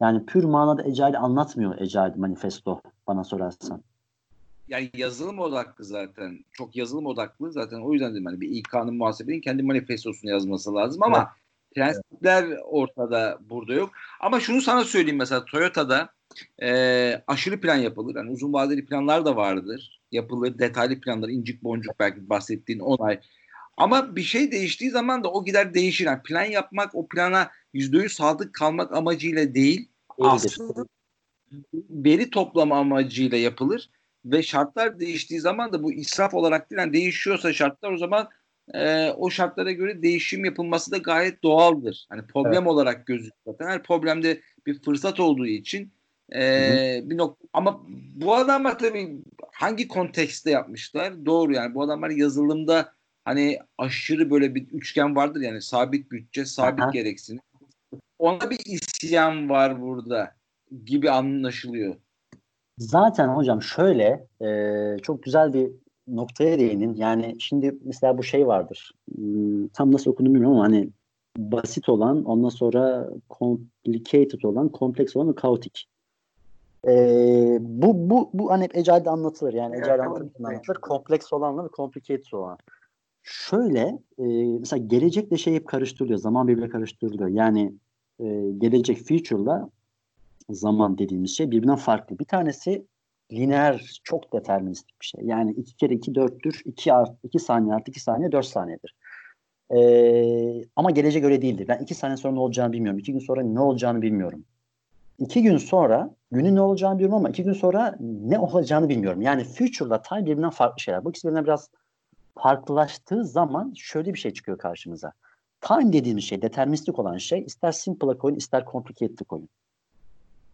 Yani pür manada Agile anlatmıyor Agile manifesto bana sorarsan. Yani yazılım odaklı zaten. Çok yazılım odaklı zaten. O yüzden dedim hani bir İK'nın muhasebenin kendi manifestosunu yazması lazım ama evet. prensipler ortada burada yok. Ama şunu sana söyleyeyim mesela Toyota'da e, aşırı plan yapılır. Yani uzun vadeli planlar da vardır. Yapılır. Detaylı planlar, incik boncuk belki bahsettiğin onay. Ama bir şey değiştiği zaman da o gider değişir. Yani plan yapmak o plana yüzde yüz sadık kalmak amacıyla değil. Aslında veri toplama amacıyla yapılır. Ve şartlar değiştiği zaman da bu israf olarak değil. Yani değişiyorsa şartlar o zaman e, o şartlara göre değişim yapılması da gayet doğaldır. Hani problem evet. olarak gözüküyor. Her problemde bir fırsat olduğu için ee, bir nokta ama bu adamlar tabii hangi kontekste yapmışlar? Doğru yani bu adamlar yazılımda hani aşırı böyle bir üçgen vardır yani sabit bütçe, sabit gereksinim. Ona bir isyan var burada gibi anlaşılıyor. Zaten hocam şöyle e, çok güzel bir noktaya değinin. Yani şimdi mesela bu şey vardır. Hmm, tam nasıl okunduğunu bilmiyorum ama hani basit olan, ondan sonra complicated olan, kompleks olan kaotik. Ee, bu, bu, bu hani hep Ecail'de anlatılır. Yani Ecail'de anlatılır, anlatılır. Kompleks olanla ve complicated olan. Şöyle e, mesela gelecekle şey hep karıştırılıyor. Zaman birbirine karıştırılıyor. Yani e, gelecek future'la zaman dediğimiz şey birbirinden farklı. Bir tanesi lineer, çok deterministik bir şey. Yani iki kere iki dörttür. iki, art, iki saniye artı iki saniye dört saniyedir. Ee, ama gelecek öyle değildir. Ben iki saniye sonra ne olacağını bilmiyorum. İki gün sonra ne olacağını bilmiyorum. İki gün sonra günün ne olacağını bilmiyorum ama iki gün sonra ne olacağını bilmiyorum. Yani future'la time birbirinden farklı şeyler. Bu ikisi birbirinden biraz farklılaştığı zaman şöyle bir şey çıkıyor karşımıza. Time dediğimiz şey, deterministik olan şey ister simple'a koyun ister complicated'e koyun.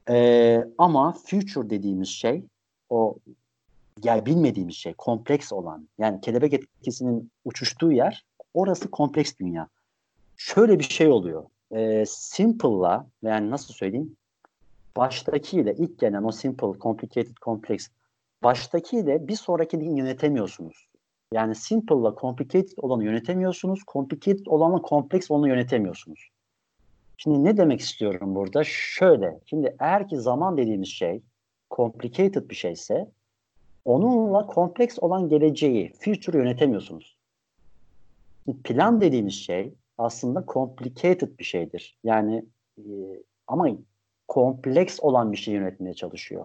Ee, ama future dediğimiz şey o yani bilmediğimiz şey, kompleks olan yani kelebek etkisinin uçuştuğu yer orası kompleks dünya. Şöyle bir şey oluyor. E, simple'la yani nasıl söyleyeyim baştakiyle ilk gelen o simple, complicated, complex baştakiyle bir sonrakini yönetemiyorsunuz. Yani simple'la complicated olanı yönetemiyorsunuz. Complicated olanla kompleks olanı yönetemiyorsunuz. Şimdi ne demek istiyorum burada? Şöyle. Şimdi eğer ki zaman dediğimiz şey complicated bir şeyse onunla kompleks olan geleceği, future yönetemiyorsunuz. Plan dediğimiz şey aslında complicated bir şeydir. Yani e, ama kompleks olan bir şey yönetmeye çalışıyor.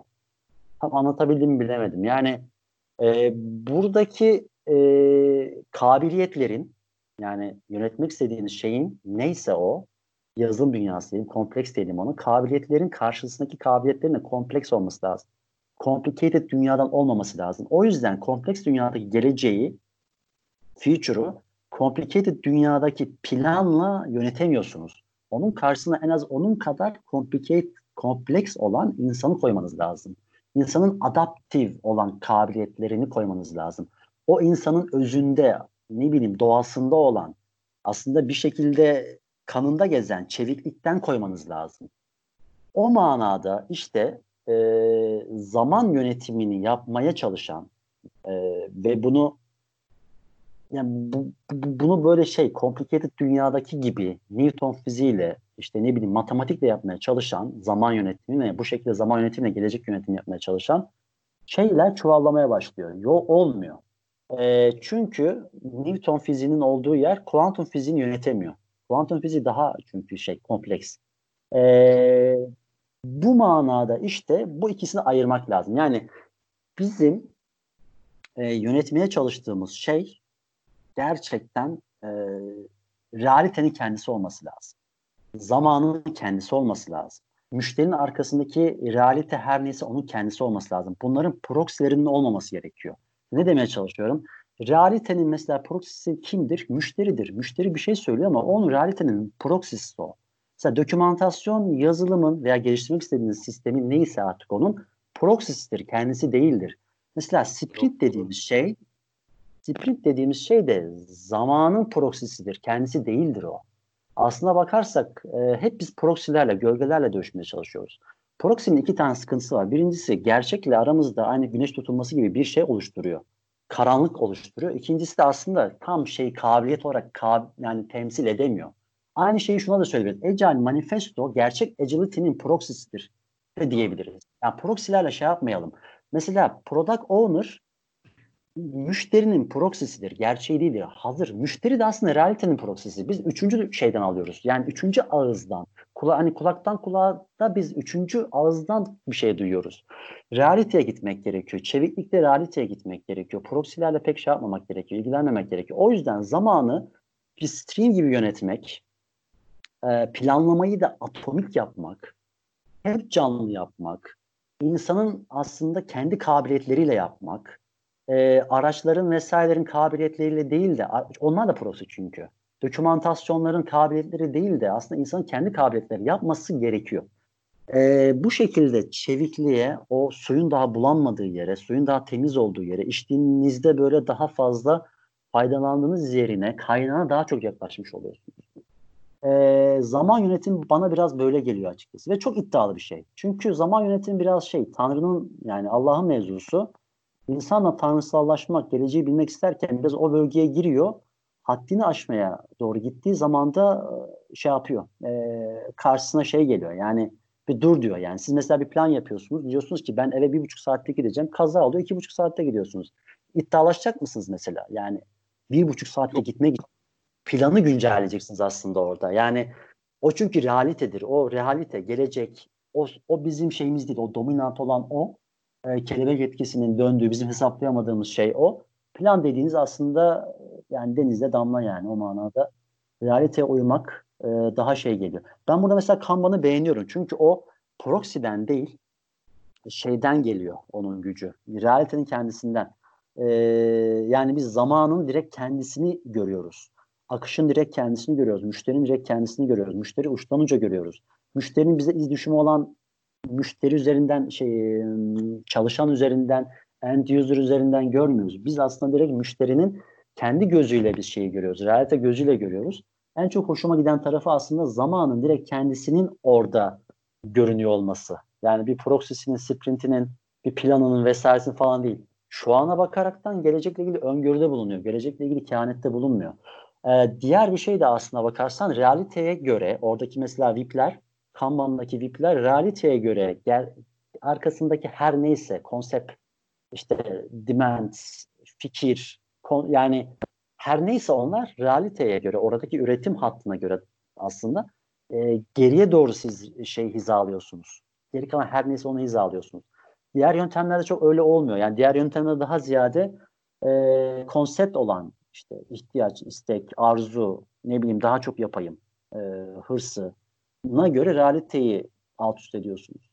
Tam anlatabildim bilemedim. Yani e, buradaki e, kabiliyetlerin yani yönetmek istediğiniz şeyin neyse o yazılım dünyası diyelim, kompleks diyelim onu. Kabiliyetlerin karşısındaki kabiliyetlerin de kompleks olması lazım. Complicated dünyadan olmaması lazım. O yüzden kompleks dünyadaki geleceği, future'u complicated dünyadaki planla yönetemiyorsunuz. Onun karşısına en az onun kadar complicated, kompleks olan insanı koymanız lazım. İnsanın adaptif olan kabiliyetlerini koymanız lazım. O insanın özünde, ne bileyim doğasında olan, aslında bir şekilde kanında gezen çeviklikten koymanız lazım. O manada işte e, zaman yönetimini yapmaya çalışan e, ve bunu yani bu, bu, bunu böyle şey complicated dünyadaki gibi Newton fiziğiyle işte ne bileyim matematikle yapmaya çalışan zaman yönetimi ve bu şekilde zaman yönetimiyle gelecek yönetimi yapmaya çalışan şeyler çuvallamaya başlıyor. Yo olmuyor. E, çünkü Newton fiziğinin olduğu yer kuantum fiziğini yönetemiyor. Kuantum fiziği daha çünkü şey kompleks. E, bu manada işte bu ikisini ayırmak lazım. Yani bizim e, yönetmeye çalıştığımız şey gerçekten e, realitenin kendisi olması lazım. Zamanın kendisi olması lazım. Müşterinin arkasındaki realite her neyse onun kendisi olması lazım. Bunların proxy'lerinin olmaması gerekiyor. Ne demeye çalışıyorum? Realitenin mesela proxy'si kimdir? Müşteridir. Müşteri bir şey söylüyor ama onun realitenin proxy'si o. Mesela dokümantasyon yazılımın veya geliştirmek istediğiniz sistemin neyse artık onun proxy'sidir. Kendisi değildir. Mesela sprint dediğimiz şey sprint dediğimiz şey de zamanın proxy'sidir. Kendisi değildir o. Aslına bakarsak e, hep biz proxy'lerle, gölgelerle dövüşmeye çalışıyoruz. Proxy'nin iki tane sıkıntısı var. Birincisi gerçekle aramızda aynı güneş tutulması gibi bir şey oluşturuyor. Karanlık oluşturuyor. İkincisi de aslında tam şey kabiliyet olarak kab yani temsil edemiyor. Aynı şeyi şuna da söyleyebiliriz. Agile Manifesto gerçek agility'nin proxy'sidir de diyebiliriz. Yani proxy'lerle şey yapmayalım. Mesela product owner müşterinin proxy'sidir. Gerçeği değildir. Hazır. Müşteri de aslında realitenin proxy'si. Biz üçüncü şeyden alıyoruz. Yani üçüncü ağızdan. Kula, hani kulaktan kulağa da biz üçüncü ağızdan bir şey duyuyoruz. Realiteye gitmek gerekiyor. Çeviklikle realiteye gitmek gerekiyor. Proxy'lerle pek şey yapmamak gerekiyor. ilgilenmemek gerekiyor. O yüzden zamanı bir stream gibi yönetmek, e, planlamayı da atomik yapmak, hep canlı yapmak, insanın aslında kendi kabiliyetleriyle yapmak, e, araçların vesairelerin kabiliyetleriyle değil de onlar da prosu çünkü. Dokümantasyonların kabiliyetleri değil de aslında insanın kendi kabiliyetleri yapması gerekiyor. E, bu şekilde çevikliğe, o suyun daha bulanmadığı yere, suyun daha temiz olduğu yere, içtiğinizde böyle daha fazla faydalandığınız yerine kaynağına daha çok yaklaşmış oluyorsunuz. Ee, zaman yönetimi bana biraz böyle geliyor açıkçası ve çok iddialı bir şey. Çünkü zaman yönetimi biraz şey Tanrı'nın yani Allah'ın mevzusu. İnsanla tanrısallaşmak, geleceği bilmek isterken biraz o bölgeye giriyor. Haddini aşmaya doğru gittiği zaman da e, şey yapıyor. E, karşısına şey geliyor. Yani bir dur diyor yani. Siz mesela bir plan yapıyorsunuz. Diyorsunuz ki ben eve bir buçuk saatte gideceğim. Kaza oluyor. iki buçuk saatte gidiyorsunuz. İddialaşacak mısınız mesela? Yani bir buçuk saatte Yok. gitmek planı güncelleyeceksiniz aslında orada. Yani o çünkü realitedir. O realite, gelecek. O, o bizim şeyimiz değil. O dominant olan o. E, kelebek etkisinin döndüğü, bizim hesaplayamadığımız şey o. Plan dediğiniz aslında yani denizde damla yani o manada. Realiteye uymak e, daha şey geliyor. Ben burada mesela Kanban'ı beğeniyorum. Çünkü o proxy'den değil şeyden geliyor onun gücü. Realitenin kendisinden. E, yani biz zamanın direkt kendisini görüyoruz. Akışın direkt kendisini görüyoruz. Müşterinin direkt kendisini görüyoruz. Müşteri uçtan uca görüyoruz. Müşterinin bize iz düşümü olan müşteri üzerinden şey çalışan üzerinden end user üzerinden görmüyoruz. Biz aslında direkt müşterinin kendi gözüyle bir şeyi görüyoruz. Realite gözüyle görüyoruz. En çok hoşuma giden tarafı aslında zamanın direkt kendisinin orada görünüyor olması. Yani bir proxy'sinin, sprintinin, bir planının vesairesinin falan değil. Şu ana bakaraktan gelecekle ilgili öngörüde bulunuyor. Gelecekle ilgili kehanette bulunmuyor. Ee, diğer bir şey de aslına bakarsan realiteye göre oradaki mesela VIP'ler, Kanban'daki VIP'ler realiteye göre gel, arkasındaki her neyse konsept, işte demand, fikir, kon, yani her neyse onlar realiteye göre, oradaki üretim hattına göre aslında e, geriye doğru siz şey hizalıyorsunuz. Geri kalan her neyse onu hizalıyorsunuz. Diğer yöntemlerde çok öyle olmuyor. Yani diğer yöntemlerde daha ziyade e, konsept olan işte ihtiyaç, istek, arzu, ne bileyim daha çok yapayım, e, hırsına göre realiteyi alt üst ediyorsunuz.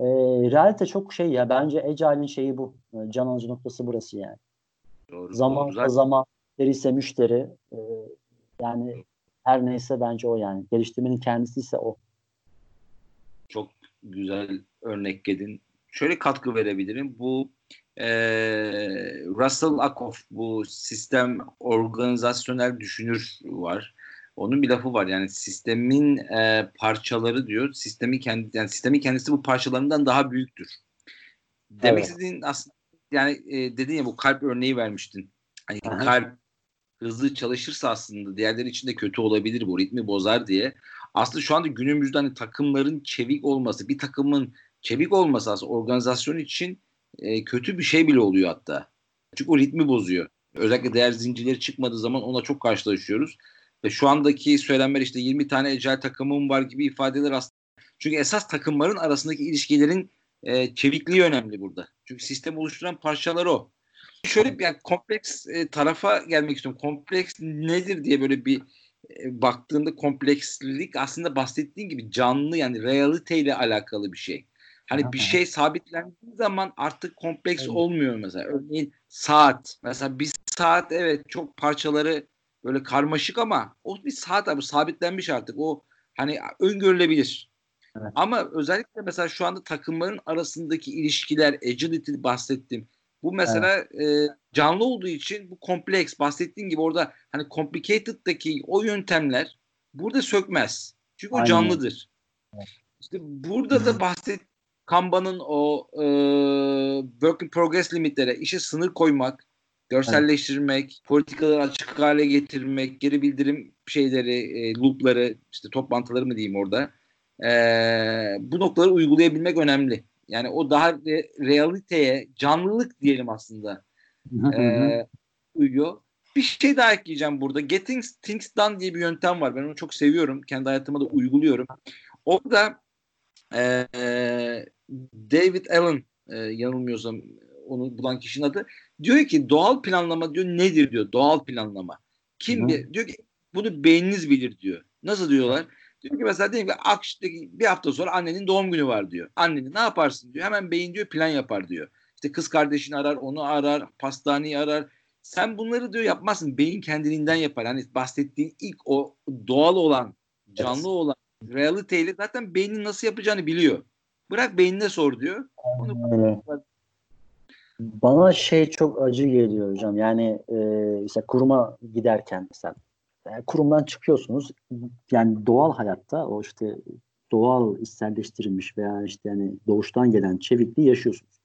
E, realite çok şey ya bence Agile'in şeyi bu. E, can alıcı noktası burası yani. Doğru, zaman doğru. zaman müşteri ise müşteri e, yani her neyse bence o yani. Geliştirmenin kendisi ise o. Çok güzel örnek edin. Şöyle katkı verebilirim. Bu e, Russell Akoff bu sistem organizasyonel düşünür var. Onun bir lafı var yani sistemin e, parçaları diyor. Sistemin kendi yani sistemin kendisi bu parçalarından daha büyüktür. Demek evet. istediğin aslında yani e, dedin ya bu kalp örneği vermiştin. Hani Aha. kalp hızlı çalışırsa aslında diğerleri için de kötü olabilir bu ritmi bozar diye. Aslında şu anda günümüzde hani takımların çevik olması, bir takımın çevik olması aslında organizasyon için e, kötü bir şey bile oluyor hatta. Çünkü o ritmi bozuyor. Özellikle değer zincirleri çıkmadığı zaman ona çok karşılaşıyoruz. Ve şu andaki söylenmeler işte 20 tane ecel takımım var gibi ifadeler aslında. Çünkü esas takımların arasındaki ilişkilerin e, çevikliği önemli burada. Çünkü sistem oluşturan parçalar o. Şöyle bir yani kompleks e, tarafa gelmek istiyorum. Kompleks nedir diye böyle bir e, baktığında komplekslik aslında bahsettiğin gibi canlı yani realiteyle alakalı bir şey. Hani bir şey sabitlendiği zaman artık kompleks evet. olmuyor mesela. Örneğin saat. Mesela bir saat evet çok parçaları böyle karmaşık ama o bir saat abi sabitlenmiş artık. O hani öngörülebilir. Evet. Ama özellikle mesela şu anda takımların arasındaki ilişkiler, agility bahsettim. Bu mesela evet. e, canlı olduğu için bu kompleks bahsettiğin gibi orada hani complicated'daki o yöntemler burada sökmez. Çünkü Aynen. o canlıdır. Evet. İşte burada da bahset Kanban'ın o e, work in progress limitlere işe sınır koymak, görselleştirmek, evet. politikaları açık hale getirmek, geri bildirim şeyleri, e, loopları, işte toplantıları mı diyeyim orada. E, bu noktaları uygulayabilmek önemli. Yani o daha re, realiteye, canlılık diyelim aslında e, uyuyor. Bir şey daha ekleyeceğim burada. Getting Things Done diye bir yöntem var. Ben onu çok seviyorum. Kendi hayatıma da uyguluyorum. Orada e, David Allen e, yanılmıyorsam onu bulan kişinin adı diyor ki doğal planlama diyor nedir diyor doğal planlama. Kim Hı. diyor ki bunu beyniniz bilir diyor. Nasıl diyorlar? Diyor ki mesela diyelim ki akşamdaki bir hafta sonra annenin doğum günü var diyor. Annenin ne yaparsın diyor. Hemen beyin diyor plan yapar diyor. İşte kız kardeşini arar, onu arar, pastaneyi arar. Sen bunları diyor yapmazsın. Beyin kendiliğinden yapar. Hani bahsettiğin ilk o doğal olan, canlı evet. olan realiteyle zaten beynin nasıl yapacağını biliyor. Bırak beynine sor diyor. Onu Bana şey çok acı geliyor hocam. Yani e, mesela kuruma giderken mesela yani kurumdan çıkıyorsunuz. Yani doğal hayatta o işte doğal içselleştirilmiş veya işte yani doğuştan gelen çevikliği yaşıyorsunuz.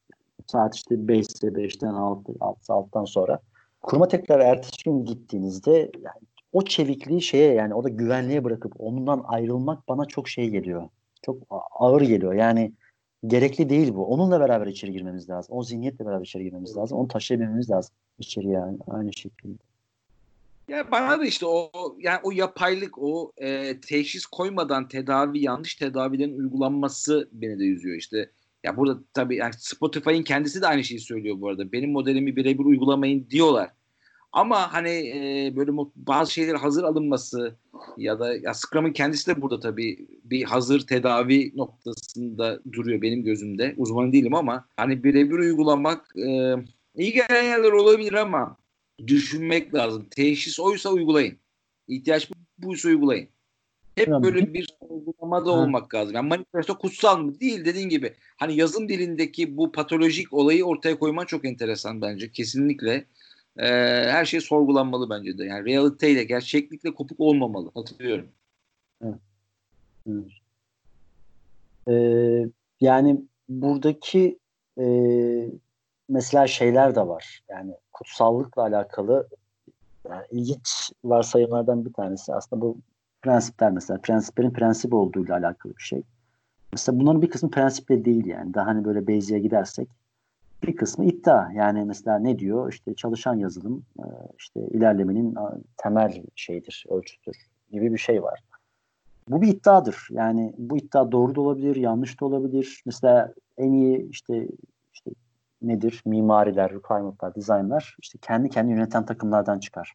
Saat işte 5 ise 5'ten 6, 6 6'dan sonra kuruma tekrar ertesi gün gittiğinizde yani o çevikliği şeye yani o da güvenliğe bırakıp ondan ayrılmak bana çok şey geliyor. Çok ağır geliyor. Yani gerekli değil bu. Onunla beraber içeri girmemiz lazım. O zihniyetle beraber içeri girmemiz lazım. Onu taşıyabilmemiz lazım içeri yani aynı şekilde. Ya bana da işte o yani o yapaylık, o e, teşhis koymadan tedavi, yanlış tedavilerin uygulanması beni de üzüyor işte. Ya burada tabii yani Spotify'ın kendisi de aynı şeyi söylüyor bu arada. Benim modelimi birebir uygulamayın diyorlar. Ama hani e, böyle bazı şeyler hazır alınması ya da ya Scrum'ın kendisi de burada tabii bir hazır tedavi noktasında duruyor benim gözümde. Uzman değilim ama hani birebir uygulamak e, iyi gelen yerler olabilir ama düşünmek lazım. Teşhis oysa uygulayın. İhtiyaç buysa uygulayın. Hep böyle bir uygulamada olmak lazım. Yani manifesto kutsal mı? Değil dediğin gibi. Hani yazım dilindeki bu patolojik olayı ortaya koyman çok enteresan bence. Kesinlikle e, her şey sorgulanmalı bence de. Yani realiteyle, gerçeklikle kopuk olmamalı. Hatırlıyorum. Evet. Ee, yani buradaki e, mesela şeyler de var. Yani kutsallıkla alakalı yani ilginç varsayımlardan bir tanesi aslında bu prensipler mesela prensiplerin prensip olduğuyla alakalı bir şey. Mesela bunların bir kısmı prensiple değil yani. Daha hani böyle Bayes'e gidersek bir kısmı iddia. Yani mesela ne diyor? İşte çalışan yazılım e, işte ilerlemenin temel şeyidir, ölçütür gibi bir şey var. Bu bir iddiadır. Yani bu iddia doğru da olabilir, yanlış da olabilir. Mesela en iyi işte işte nedir? Mimariler, requirement'lar, design'lar işte kendi kendi yöneten takımlardan çıkar.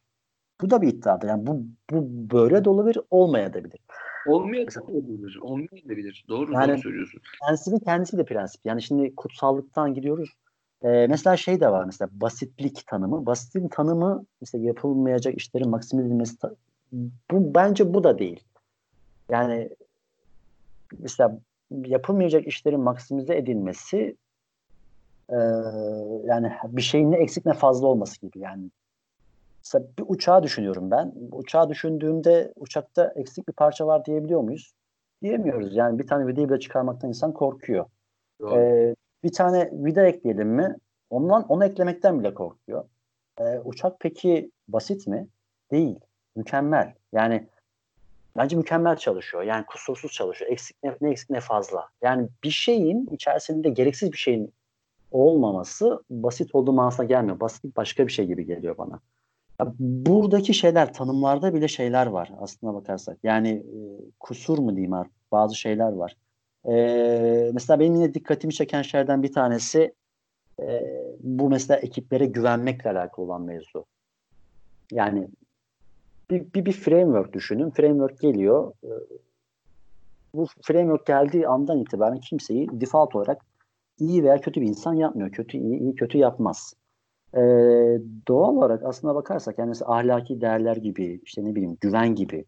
Bu da bir iddiadır. Yani bu, bu böyle de olabilir, olmayabilir. Olmayabilir, olmayabilir. Doğru, yani, doğru söylüyorsun. Prensibin kendisi de prensip. Yani şimdi kutsallıktan gidiyoruz. Ee, mesela şey de var mesela basitlik tanımı. Basitlik tanımı mesela yapılmayacak işlerin maksimize edilmesi bu bence bu da değil. Yani mesela yapılmayacak işlerin maksimize edilmesi e, yani bir şeyin ne eksik ne fazla olması gibi yani mesela bir uçağı düşünüyorum ben. Uçağı düşündüğümde uçakta eksik bir parça var diyebiliyor muyuz? Diyemiyoruz. Yani bir tane vidayı bile çıkarmaktan insan korkuyor. Ee, bir tane vida ekleyelim mi? Ondan onu eklemekten bile korkuyor. Ee, uçak peki basit mi? Değil. Mükemmel. Yani bence mükemmel çalışıyor. Yani kusursuz çalışıyor. Eksik ne, ne eksik ne fazla. Yani bir şeyin içerisinde gereksiz bir şeyin olmaması basit olduğu manasına gelmiyor. Basitlik başka bir şey gibi geliyor bana. Ya buradaki şeyler tanımlarda bile şeyler var aslına bakarsak. Yani e, kusur mu diyeyim artık bazı şeyler var. E, mesela benim yine dikkatimi çeken şeylerden bir tanesi e, bu mesela ekiplere güvenmekle alakalı olan mevzu. Yani bir, bir, bir framework düşünün. Framework geliyor. E, bu framework geldiği andan itibaren kimseyi default olarak iyi veya kötü bir insan yapmıyor. Kötü iyi, iyi kötü yapmaz. Ee, doğal olarak aslına bakarsak yani ahlaki değerler gibi işte ne bileyim güven gibi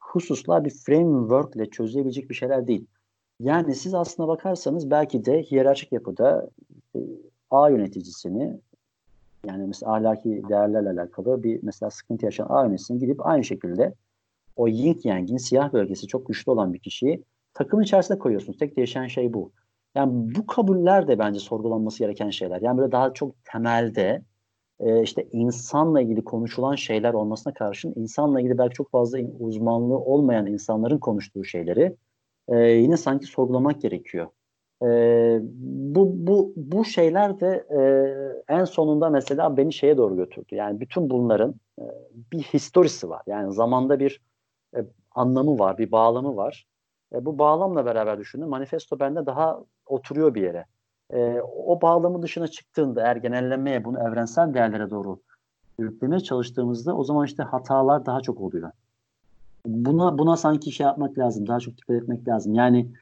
hususlar bir framework ile çözülebilecek bir şeyler değil. Yani siz aslına bakarsanız belki de hiyerarşik yapıda e, A yöneticisini yani mesela ahlaki değerlerle alakalı bir mesela sıkıntı yaşayan A yöneticisini gidip aynı şekilde o yin yang'in siyah bölgesi çok güçlü olan bir kişiyi takımın içerisine koyuyorsunuz. Tek değişen şey bu. Yani bu kabuller de bence sorgulanması gereken şeyler. Yani böyle daha çok temelde e, işte insanla ilgili konuşulan şeyler olmasına karşın insanla ilgili belki çok fazla uzmanlığı olmayan insanların konuştuğu şeyleri e, yine sanki sorgulamak gerekiyor. E, bu, bu, bu şeyler de e, en sonunda mesela beni şeye doğru götürdü. Yani bütün bunların e, bir historisi var. Yani zamanda bir e, anlamı var, bir bağlamı var. E, bu bağlamla beraber düşündüm. Manifesto bende daha oturuyor bir yere. E, o bağlamı dışına çıktığında eğer genellemeye bunu evrensel değerlere doğru yüklemeye çalıştığımızda o zaman işte hatalar daha çok oluyor. Buna buna sanki şey yapmak lazım. Daha çok dikkat etmek lazım. Yani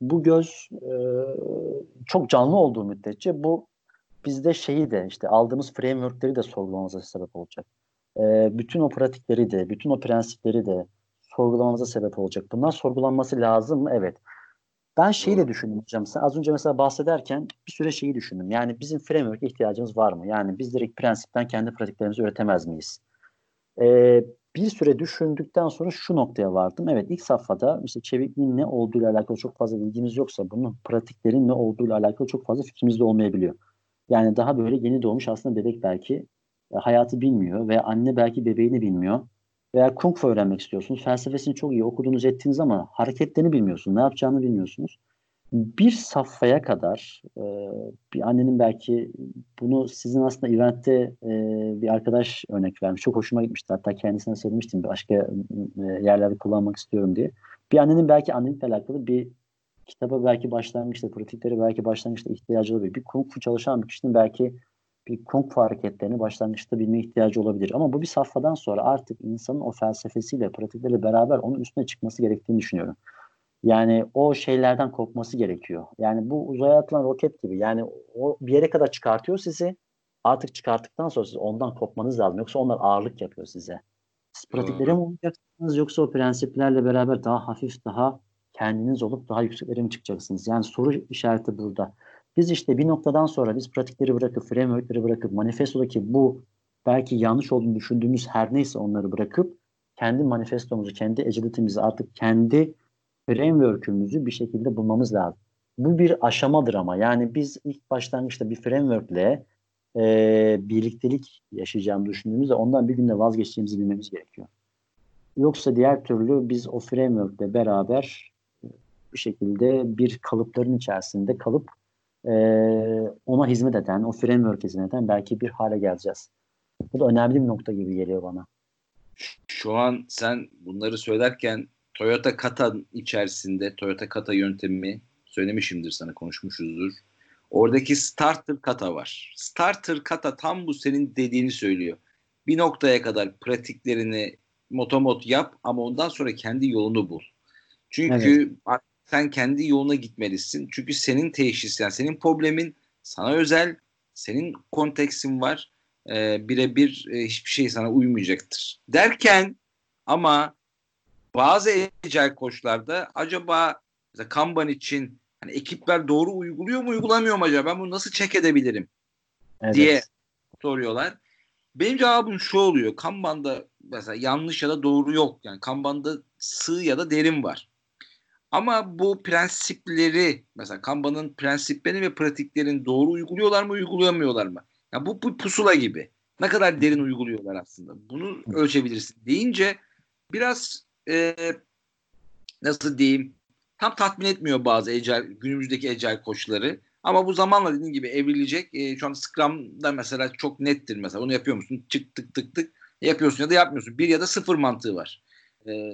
bu göz e, çok canlı olduğu müddetçe bu bizde şeyi de işte aldığımız frameworkleri de sorgulamamıza sebep olacak. E, bütün o pratikleri de, bütün o prensipleri de sorgulamamıza sebep olacak. Bunlar sorgulanması lazım mı? Evet. Ben şeyi de düşündüm hocam. Sen az önce mesela bahsederken bir süre şeyi düşündüm. Yani bizim framework ihtiyacımız var mı? Yani biz direkt prensipten kendi pratiklerimizi üretemez miyiz? Ee, bir süre düşündükten sonra şu noktaya vardım. Evet ilk safhada işte çevikliğin ne olduğuyla alakalı çok fazla bilgimiz yoksa bunun pratiklerin ne olduğuyla alakalı çok fazla fikrimiz de olmayabiliyor. Yani daha böyle yeni doğmuş aslında bebek belki e, hayatı bilmiyor veya anne belki bebeğini bilmiyor. Veya kung fu öğrenmek istiyorsunuz. Felsefesini çok iyi okudunuz ettiğiniz ama hareketlerini bilmiyorsunuz. Ne yapacağını bilmiyorsunuz. Bir safhaya kadar e, bir annenin belki bunu sizin aslında eventte e, bir arkadaş örnek vermiş. Çok hoşuma gitmişti. Hatta kendisine söylemiştim. Başka e, yerlerde kullanmak istiyorum diye. Bir annenin belki annelikle alakalı bir kitaba belki başlangıçta, pratikleri belki başlangıçta ihtiyacı olabilir. Bir kung fu çalışan bir kişinin belki bir kung fu hareketlerini başlangıçta bilme ihtiyacı olabilir. Ama bu bir safhadan sonra artık insanın o felsefesiyle, pratikleriyle beraber onun üstüne çıkması gerektiğini düşünüyorum. Yani o şeylerden kopması gerekiyor. Yani bu uzaya atılan roket gibi. Yani o bir yere kadar çıkartıyor sizi. Artık çıkarttıktan sonra siz ondan kopmanız lazım. Yoksa onlar ağırlık yapıyor size. Siz pratiklere mi olacaksınız yoksa o prensiplerle beraber daha hafif, daha kendiniz olup daha yükseklere mi çıkacaksınız? Yani soru işareti burada. Biz işte bir noktadan sonra biz pratikleri bırakıp, frameworkleri bırakıp, manifestodaki bu belki yanlış olduğunu düşündüğümüz her neyse onları bırakıp kendi manifestomuzu, kendi agility'mizi artık kendi framework'ümüzü bir şekilde bulmamız lazım. Bu bir aşamadır ama yani biz ilk başlangıçta bir framework'le e, birliktelik yaşayacağımı düşündüğümüzde ondan bir günde vazgeçeceğimizi bilmemiz gerekiyor. Yoksa diğer türlü biz o framework'le beraber bir şekilde bir kalıpların içerisinde kalıp e, ona hizmet eden, o framework hizmet eden belki bir hale geleceğiz. Bu da önemli bir nokta gibi geliyor bana. Şu an sen bunları söylerken Toyota Kata içerisinde Toyota Kata yöntemi söylemişimdir sana konuşmuşuzdur. Oradaki starter kata var. Starter kata tam bu senin dediğini söylüyor. Bir noktaya kadar pratiklerini motomot yap ama ondan sonra kendi yolunu bul. Çünkü evet. sen kendi yoluna gitmelisin. Çünkü senin teşhis yani senin problemin sana özel, senin konteksin var. Ee, birebir e, hiçbir şey sana uymayacaktır. Derken ama bazı ecel koçlarda acaba mesela Kanban için hani ekipler doğru uyguluyor mu uygulamıyor mu acaba ben bunu nasıl çek edebilirim evet. diye soruyorlar. Benim cevabım şu oluyor. Kanban'da mesela yanlış ya da doğru yok. Yani Kanban'da sığ ya da derin var. Ama bu prensipleri mesela Kanban'ın prensiplerini ve pratiklerini doğru uyguluyorlar mı uygulayamıyorlar mı? Yani bu, bu pusula gibi. Ne kadar derin uyguluyorlar aslında. Bunu ölçebilirsin deyince biraz e, nasıl diyeyim tam tatmin etmiyor bazı ecel, günümüzdeki ecel koçları. Ama bu zamanla dediğim gibi evrilecek. E, şu an Scrum'da mesela çok nettir mesela. Onu yapıyor musun? Çık tık tık tık yapıyorsun ya da yapmıyorsun. Bir ya da sıfır mantığı var. E,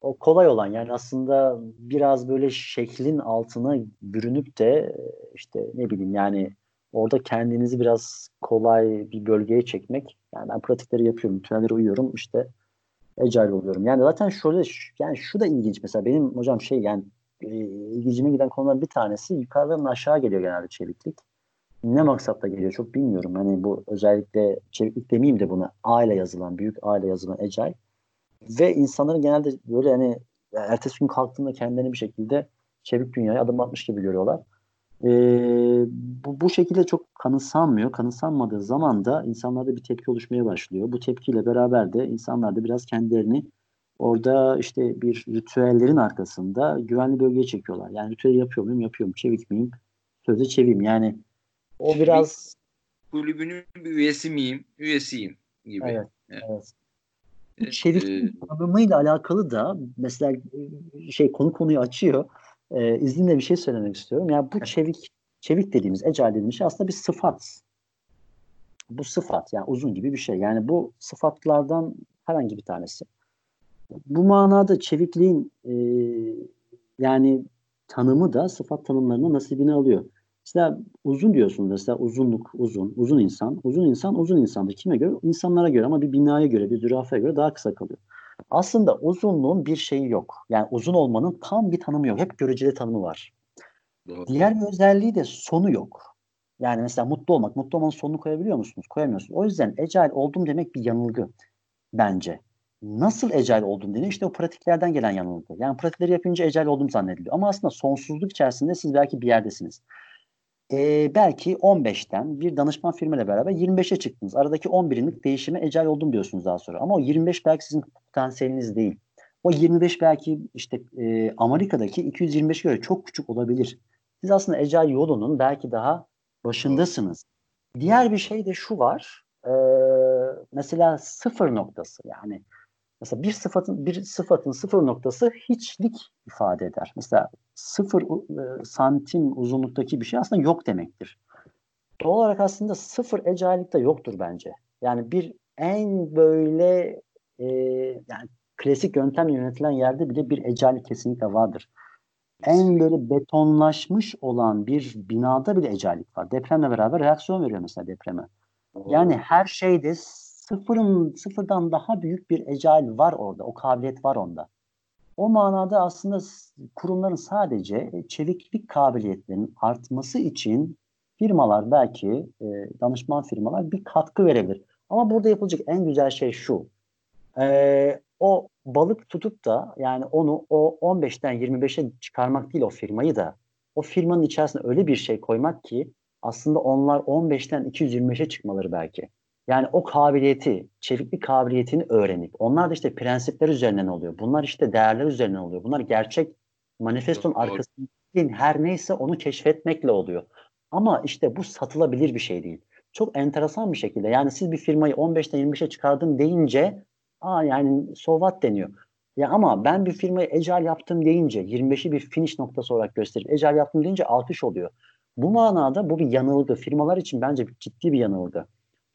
o kolay olan yani aslında biraz böyle şeklin altına bürünüp de işte ne bileyim yani orada kendinizi biraz kolay bir bölgeye çekmek. Yani ben pratikleri yapıyorum, ritüellere uyuyorum işte agile oluyorum. Yani zaten şöyle yani şu da ilginç mesela benim hocam şey yani e, ilgicime giden konular bir tanesi yukarıdan aşağı geliyor genelde çeviklik. Ne maksatla geliyor çok bilmiyorum. Hani bu özellikle çeviklik demeyeyim de buna A ile yazılan, büyük A ile yazılan agile. Ve insanların genelde böyle hani ertesi gün kalktığında kendilerini bir şekilde çevik dünyaya adım atmış gibi görüyorlar. Ee, bu, bu şekilde çok kanısanmıyor. Kanısanmadığı zaman da insanlarda bir tepki oluşmaya başlıyor. Bu tepkiyle beraber de insanlar da biraz kendilerini orada işte bir ritüellerin arkasında güvenli bölgeye çekiyorlar. Yani ritüel yapıyor muyum, yapıyorum. Çevik miyim, sözde çeviyim. Yani o Çevik, biraz kulübünün bir üyesi miyim, üyesiyim gibi. Evet, evet. evet. Çevikliğin ee, tanımıyla alakalı da mesela şey konu konuyu açıyor e, izninle bir şey söylemek istiyorum. Yani bu çevik çevik dediğimiz, ecal dediğimiz şey aslında bir sıfat. Bu sıfat yani uzun gibi bir şey. Yani bu sıfatlardan herhangi bir tanesi. Bu manada çevikliğin e, yani tanımı da sıfat tanımlarına nasibini alıyor. Mesela uzun diyorsunuz mesela uzunluk uzun, uzun insan. Uzun insan uzun insandır. Kime göre? İnsanlara göre ama bir binaya göre, bir zürafaya göre daha kısa kalıyor. Aslında uzunluğun bir şeyi yok. Yani uzun olmanın tam bir tanımı yok. Hep göreceli tanımı var. Doğru. Diğer bir özelliği de sonu yok. Yani mesela mutlu olmak. Mutlu olmanın sonunu koyabiliyor musunuz? Koyamıyorsunuz. O yüzden ecel oldum demek bir yanılgı bence. nasıl ecel oldum dedi. İşte o pratiklerden gelen yanılgı. Yani pratikleri yapınca ecel oldum zannediliyor. Ama aslında sonsuzluk içerisinde siz belki bir yerdesiniz. Ee, belki 15'ten bir danışman firmayla beraber 25'e çıktınız. Aradaki 10 birimlik değişime ecel oldum diyorsunuz daha sonra. Ama o 25 belki sizin potansiyeliniz değil. O 25 belki işte e, Amerika'daki 225 göre çok küçük olabilir. Siz aslında ecel yolunun belki daha başındasınız. Diğer bir şey de şu var. E, mesela sıfır noktası yani mesela bir sıfatın bir sıfatın sıfır noktası hiçlik ifade eder. Mesela sıfır e, santim uzunluktaki bir şey aslında yok demektir. Doğal olarak aslında sıfır ecaillikte yoktur bence. Yani bir en böyle e, yani klasik yöntemle yönetilen yerde bile bir ecali kesinlikle vardır. En böyle betonlaşmış olan bir binada bile ecalik var. Depremle beraber reaksiyon veriyor mesela depreme. Yani her şeyde sıfırın sıfırdan daha büyük bir ecal var orada. O kabiliyet var onda. O manada aslında kurumların sadece çeviklik kabiliyetlerinin artması için firmalar belki e, danışman firmalar bir katkı verebilir. Ama burada yapılacak en güzel şey şu. E, o balık tutup da yani onu o 15'ten 25'e çıkarmak değil o firmayı da o firmanın içerisine öyle bir şey koymak ki aslında onlar 15'ten 225'e çıkmaları belki. Yani o kabiliyeti, çeviklik kabiliyetini öğrenip onlar da işte prensipler üzerinden oluyor. Bunlar işte değerler üzerinden oluyor. Bunlar gerçek manifestonun arkasında her neyse onu keşfetmekle oluyor. Ama işte bu satılabilir bir şey değil. Çok enteresan bir şekilde yani siz bir firmayı 15'ten 25'e çıkardım deyince aa yani so what deniyor. Ya ama ben bir firmayı ecal yaptım deyince 25'i bir finish noktası olarak gösterip ecal yaptım deyince alkış oluyor. Bu manada bu bir yanılgı. Firmalar için bence ciddi bir yanılgı.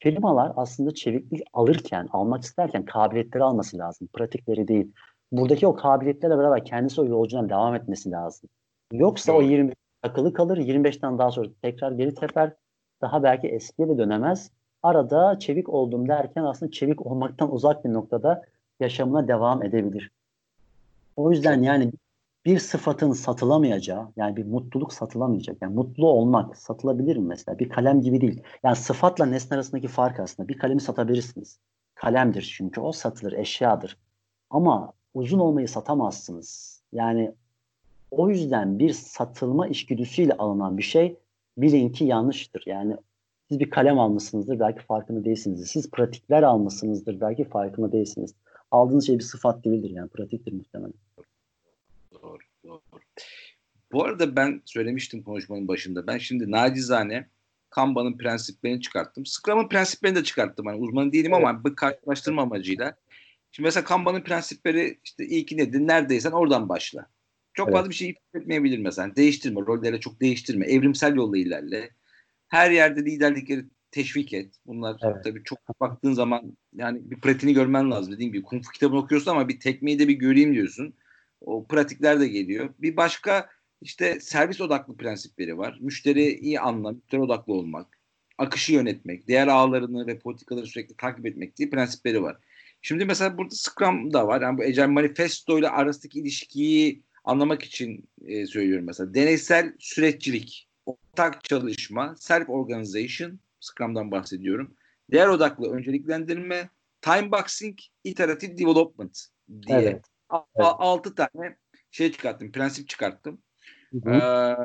Firmalar aslında çeviklik alırken, almak isterken kabiliyetleri alması lazım. Pratikleri değil. Buradaki o kabiliyetlerle beraber kendisi o yolculuğuna devam etmesi lazım. Yoksa o 20 takılı kalır. 25'ten daha sonra tekrar geri teper. Daha belki eskiye de dönemez. Arada çevik oldum derken aslında çevik olmaktan uzak bir noktada yaşamına devam edebilir. O yüzden yani bir sıfatın satılamayacağı yani bir mutluluk satılamayacak. Yani mutlu olmak satılabilir mi mesela? Bir kalem gibi değil. Yani sıfatla nesne arasındaki fark aslında. Bir kalemi satabilirsiniz. Kalemdir çünkü o satılır, eşyadır. Ama uzun olmayı satamazsınız. Yani o yüzden bir satılma işgüdüsüyle alınan bir şey bilin ki yanlıştır. Yani siz bir kalem almışsınızdır belki farkında değilsiniz. Siz pratikler almışsınızdır belki farkında değilsiniz. Aldığınız şey bir sıfat değildir yani pratiktir muhtemelen. Bu arada ben söylemiştim konuşmanın başında. Ben şimdi nacizane Kanban'ın prensiplerini çıkarttım. Scrum'ın prensiplerini de çıkarttım. Hani uzman değilim evet. ama bir karşılaştırma amacıyla. Şimdi mesela Kanban'ın prensipleri işte ilki nedir? Neredeysen oradan başla. Çok evet. fazla bir şey ifade etmeyebilir mesela. Değiştirme, rolleri çok değiştirme. Evrimsel yolla ilerle. Her yerde liderlikleri teşvik et. Bunlar evet. tabii çok baktığın zaman yani bir pratiğini görmen lazım. Dediğim gibi kung fu kitabını okuyorsun ama bir tekmeyi de bir göreyim diyorsun. O pratikler de geliyor. Bir başka işte servis odaklı prensipleri var. Müşteri iyi anlam, müşteri odaklı olmak, akışı yönetmek, diğer ağlarını ve politikaları sürekli takip etmek diye prensipleri var. Şimdi mesela burada Scrum da var. Yani bu Agile Manifesto ile arasındaki ilişkiyi anlamak için e, söylüyorum mesela. Deneysel süreççilik, ortak çalışma, self organization, Scrum'dan bahsediyorum. Değer odaklı önceliklendirme, time boxing, iterative development diye evet. Evet. altı tane şey çıkarttım, prensip çıkarttım. Hı hı. Ee,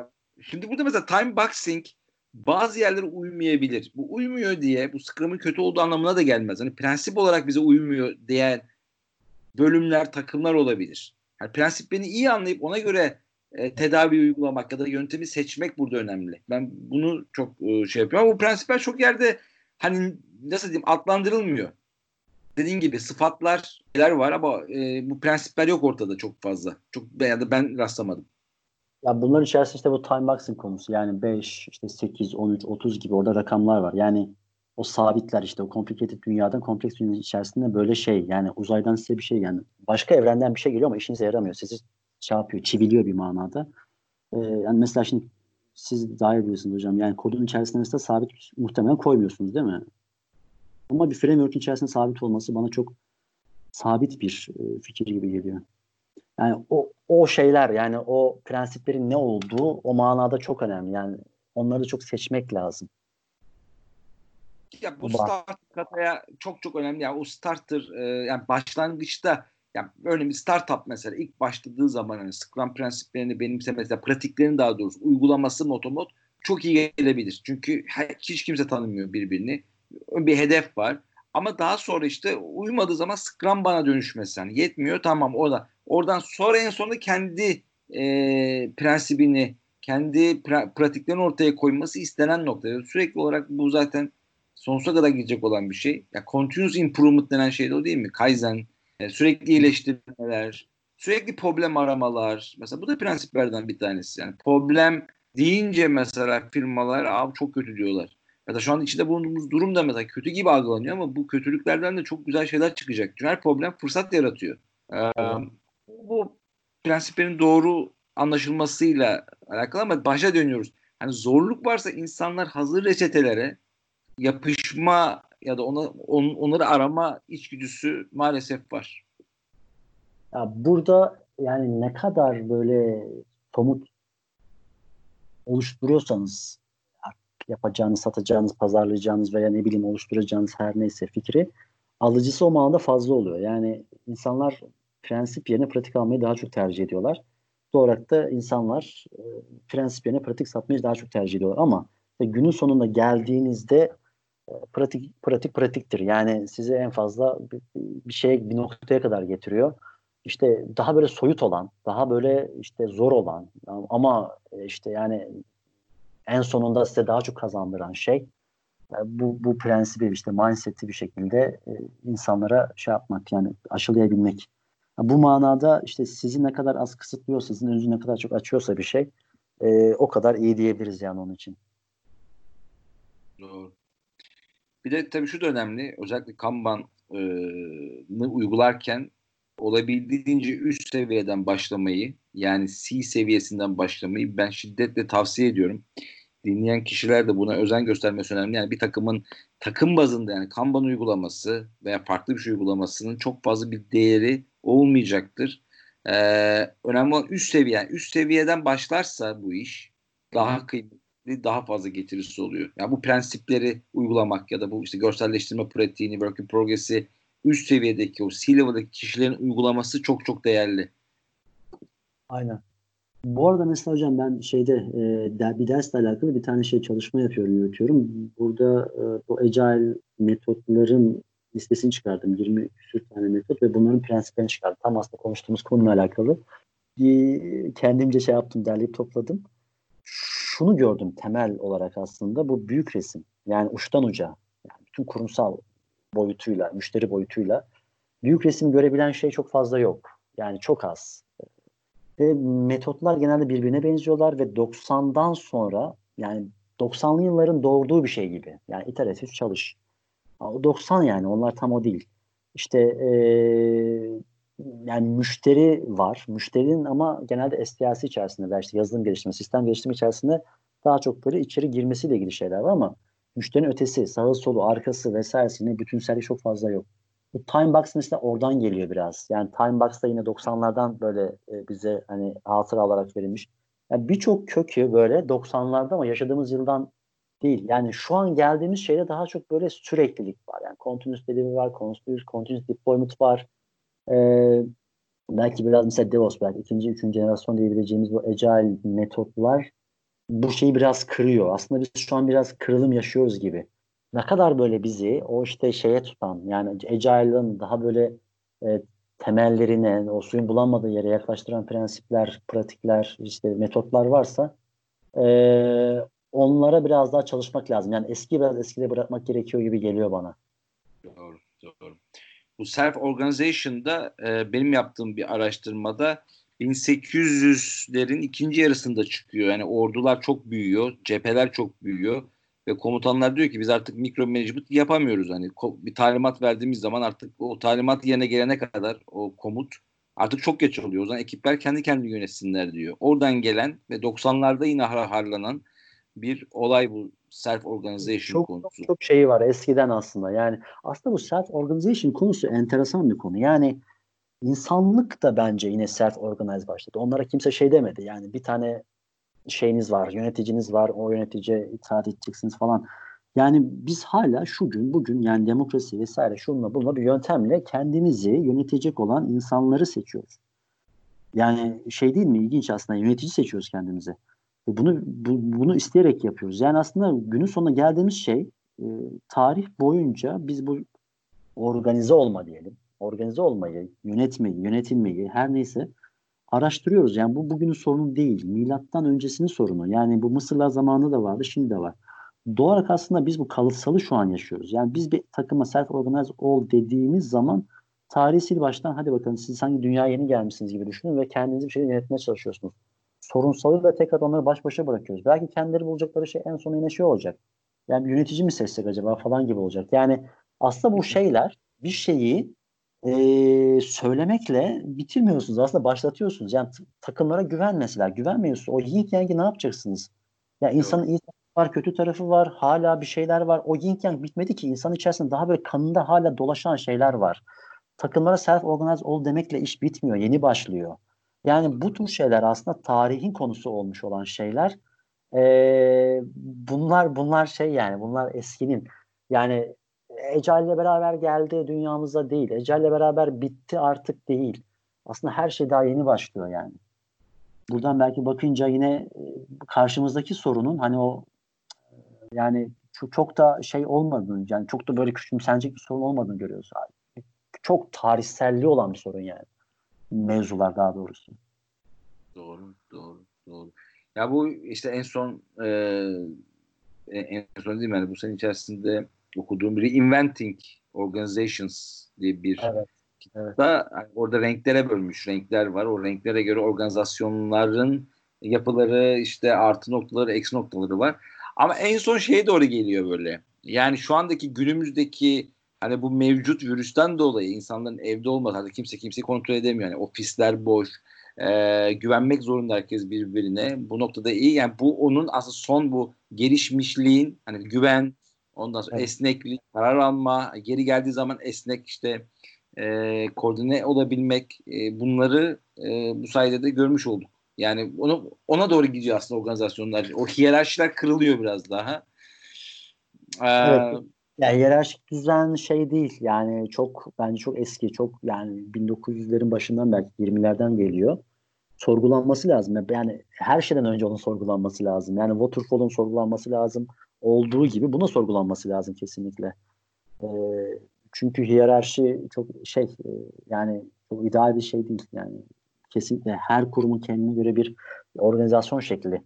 şimdi burada mesela time boxing bazı yerlere uymayabilir. Bu uymuyor diye bu Scrum'un kötü olduğu anlamına da gelmez. Hani prensip olarak bize uymuyor diyen bölümler, takımlar olabilir. Yani prensiplerini iyi anlayıp ona göre e, tedavi uygulamak ya da yöntemi seçmek burada önemli. Ben bunu çok e, şey yapıyorum ama bu prensipler çok yerde hani nasıl diyeyim adlandırılmıyor. Dediğin gibi sıfatlar var ama e, bu prensipler yok ortada çok fazla. Çok ya da ben rastlamadım. Ya bunların içerisinde işte bu time boxing konusu yani 5, işte 8, 13, 30 gibi orada rakamlar var. Yani o sabitler işte o complicated dünyadan kompleks dünyanın içerisinde böyle şey yani uzaydan size bir şey yani başka evrenden bir şey geliyor ama işinize yaramıyor. Sizi şey yapıyor, çiviliyor bir manada. Ee, yani mesela şimdi siz daha iyi biliyorsunuz hocam. Yani kodun içerisinde mesela sabit muhtemelen koymuyorsunuz değil mi? Ama bir framework içerisinde sabit olması bana çok sabit bir e, fikir gibi geliyor. Yani o, o şeyler yani o prensiplerin ne olduğu o manada çok önemli. Yani onları çok seçmek lazım. Ya bu start kataya çok çok önemli. Yani o starter e, yani başlangıçta yani böyle bir startup mesela ilk başladığı zaman hani Scrum prensiplerini benimsemesi, pratiklerini daha doğrusu uygulaması motomot çok iyi gelebilir. Çünkü hiç kimse tanımıyor birbirini. Bir hedef var. Ama daha sonra işte uymadığı zaman Scrum bana dönüşmesi. Yani yetmiyor tamam o da. Oradan sonra en sonunda kendi e, prensibini, kendi pra- pratiklerini ortaya koyması istenen nokta. Sürekli olarak bu zaten sonsuza kadar gidecek olan bir şey. Ya continuous improvement denen şey de o değil mi? Kaizen, e, sürekli iyileştirmeler, sürekli problem aramalar. Mesela bu da prensiplerden bir tanesi. Yani problem deyince mesela firmalar abi çok kötü diyorlar. Ya da şu an içinde bulunduğumuz durum da mesela kötü gibi algılanıyor ama bu kötülüklerden de çok güzel şeyler çıkacak. Her problem fırsat yaratıyor. Ee, bu prensiplerin doğru anlaşılmasıyla alakalı ama başa dönüyoruz. Hani zorluk varsa insanlar hazır reçetelere yapışma ya da ona on, onları arama içgüdüsü maalesef var. Ya burada yani ne kadar böyle somut oluşturuyorsanız yapacağınız, satacağınız, pazarlayacağınız veya ne bileyim oluşturacağınız her neyse fikri alıcısı o manada fazla oluyor. Yani insanlar prensip yerine pratik almayı daha çok tercih ediyorlar. Doğru olarak da insanlar e, prensip yerine pratik satmayı daha çok tercih ediyorlar. Ama işte günün sonunda geldiğinizde e, pratik pratik pratiktir. Yani size en fazla bir, bir şeye bir noktaya kadar getiriyor. İşte daha böyle soyut olan, daha böyle işte zor olan ama işte yani en sonunda size daha çok kazandıran şey e, bu, bu prensibi işte mindset'i bir şekilde e, insanlara şey yapmak yani aşılayabilmek. Bu manada işte sizi ne kadar az kısıtlıyor, sizin önünüzü ne kadar çok açıyorsa bir şey e, o kadar iyi diyebiliriz yani onun için. Doğru. Bir de tabii şu da önemli. Özellikle Kanban'ı uygularken olabildiğince üst seviyeden başlamayı yani C seviyesinden başlamayı ben şiddetle tavsiye ediyorum. Dinleyen kişiler de buna özen göstermesi önemli. Yani bir takımın takım bazında yani Kanban uygulaması veya farklı bir şey uygulamasının çok fazla bir değeri olmayacaktır. Ee, önemli olan üst seviye. Yani üst seviyeden başlarsa bu iş daha kıymetli, daha fazla getirisi oluyor. Yani bu prensipleri uygulamak ya da bu işte görselleştirme pratiğini, work in progress'i üst seviyedeki o C-level'daki kişilerin uygulaması çok çok değerli. Aynen. Bu arada mesela hocam ben şeyde e, bir dersle alakalı bir tane şey çalışma yapıyorum, yürütüyorum. Burada e, bu agile metotların listesini çıkardım. 20 küsur tane metot ve bunların prensiplerini çıkardım. Tam aslında konuştuğumuz konuyla alakalı. Bir, kendimce şey yaptım, derleyip topladım. Şunu gördüm temel olarak aslında bu büyük resim. Yani uçtan uca. Yani bütün kurumsal boyutuyla, müşteri boyutuyla büyük resim görebilen şey çok fazla yok. Yani çok az. Ve metotlar genelde birbirine benziyorlar ve 90'dan sonra yani 90'lı yılların doğurduğu bir şey gibi. Yani iteratif çalış. O 90 yani onlar tam o değil. İşte ee, yani müşteri var. Müşterinin ama genelde STLC içerisinde veya işte yazılım geliştirme, sistem geliştirme içerisinde daha çok böyle içeri girmesiyle ilgili şeyler var ama müşterinin ötesi, sağı solu, arkası vesairesi yine bütünsellik çok fazla yok. Bu time box mesela oradan geliyor biraz. Yani time box da yine 90'lardan böyle e, bize hani hatıra olarak verilmiş. Yani birçok kökü böyle 90'larda ama yaşadığımız yıldan değil. Yani şu an geldiğimiz şeyde daha çok böyle süreklilik var. Yani continuous delivery var, continuous, continuous deployment var. Ee, belki biraz mesela DevOps belki ikinci, üçüncü jenerasyon diyebileceğimiz bu agile metotlar bu şeyi biraz kırıyor. Aslında biz şu an biraz kırılım yaşıyoruz gibi. Ne kadar böyle bizi o işte şeye tutan yani Agile'ın daha böyle e, temellerine, o suyun bulanmadığı yere yaklaştıran prensipler, pratikler, işte metotlar varsa e, onlara biraz daha çalışmak lazım. Yani eski biraz eskide bırakmak gerekiyor gibi geliyor bana. Doğru, doğru. Bu self organization'da e, benim yaptığım bir araştırmada 1800'lerin ikinci yarısında çıkıyor. Yani ordular çok büyüyor, cepheler çok büyüyor ve komutanlar diyor ki biz artık mikro management yapamıyoruz. Hani bir talimat verdiğimiz zaman artık o talimat yerine gelene kadar o komut artık çok geç oluyor. O zaman ekipler kendi kendini yönetsinler diyor. Oradan gelen ve 90'larda yine harlanan bir olay bu self organization çok, konusu. Çok, çok şeyi var eskiden aslında. Yani aslında bu self organization konusu enteresan bir konu. Yani insanlık da bence yine self organize başladı. Onlara kimse şey demedi. Yani bir tane şeyiniz var, yöneticiniz var, o yöneticiye itaat edeceksiniz falan. Yani biz hala şu gün bugün yani demokrasi vesaire şunla bununla bir yöntemle kendimizi yönetecek olan insanları seçiyoruz. Yani şey değil mi ilginç aslında yönetici seçiyoruz kendimize. Bunu bu, bunu isteyerek yapıyoruz. Yani aslında günün sonuna geldiğimiz şey e, tarih boyunca biz bu organize olma diyelim. Organize olmayı, yönetmeyi, yönetilmeyi her neyse araştırıyoruz. Yani bu bugünün sorunu değil. Milattan öncesinin sorunu. Yani bu Mısırlar zamanında da vardı, şimdi de var. Doğarak aslında biz bu kalıtsalı şu an yaşıyoruz. Yani biz bir takıma self organize ol dediğimiz zaman tarihsel baştan hadi bakalım siz sanki dünyaya yeni gelmişsiniz gibi düşünün ve kendinizi bir şey yönetmeye çalışıyorsunuz. Sorunsalı da tekrar onları baş başa bırakıyoruz. Belki kendileri bulacakları şey en son yine şey olacak. Yani yönetici mi seçsek acaba falan gibi olacak. Yani aslında bu şeyler bir şeyi e, söylemekle bitirmiyorsunuz. Aslında başlatıyorsunuz. Yani takımlara güven mesela. Güvenmiyorsunuz. O yin yang'i ne yapacaksınız? Ya yani insanın iyi var, kötü tarafı var. Hala bir şeyler var. O yin yang bitmedi ki. İnsan içerisinde daha böyle kanında hala dolaşan şeyler var. Takımlara self organize ol demekle iş bitmiyor. Yeni başlıyor. Yani bu tür şeyler aslında tarihin konusu olmuş olan şeyler. Ee, bunlar bunlar şey yani bunlar eskinin. Yani Ecel beraber geldi dünyamıza değil. Ecel beraber bitti artık değil. Aslında her şey daha yeni başlıyor yani. Buradan belki bakınca yine e, karşımızdaki sorunun hani o yani çok, da şey olmadığını yani çok da böyle küçümsenecek bir sorun olmadığını görüyoruz abi. Çok tarihselliği olan bir sorun yani. Mevzular daha doğrusu. Doğru, doğru, doğru. Ya bu işte en son e, en son değil mi? Yani bu sene içerisinde okuduğum biri Inventing Organizations diye bir evet. Evet. Da, yani orada renklere bölmüş renkler var. O renklere göre organizasyonların yapıları işte artı noktaları, eksi noktaları var. Ama en son şeye doğru geliyor böyle. Yani şu andaki günümüzdeki hani bu mevcut virüsten dolayı insanların evde olmadığı hani kimse kimseyi kontrol edemiyor. Yani ofisler boş. E, güvenmek zorunda herkes birbirine. Bu noktada iyi. Yani bu onun aslında son bu gelişmişliğin hani güven, Ondan sonra evet. esneklik, karar alma, geri geldiği zaman esnek işte e, koordine olabilmek e, bunları e, bu sayede de görmüş olduk. Yani onu ona doğru gidiyor aslında organizasyonlar. O hiyerarşiler kırılıyor biraz daha. Ee, evet. Yani hiyerarşik düzen şey değil. Yani çok bence çok eski. Çok yani 1900'lerin başından belki 20'lerden geliyor. Sorgulanması lazım. Yani her şeyden önce onun sorgulanması lazım. Yani Waterfall'un sorgulanması lazım olduğu gibi buna sorgulanması lazım kesinlikle. E, çünkü hiyerarşi çok şey e, yani çok ideal bir şey değil yani kesinlikle her kurumun kendine göre bir organizasyon şekli.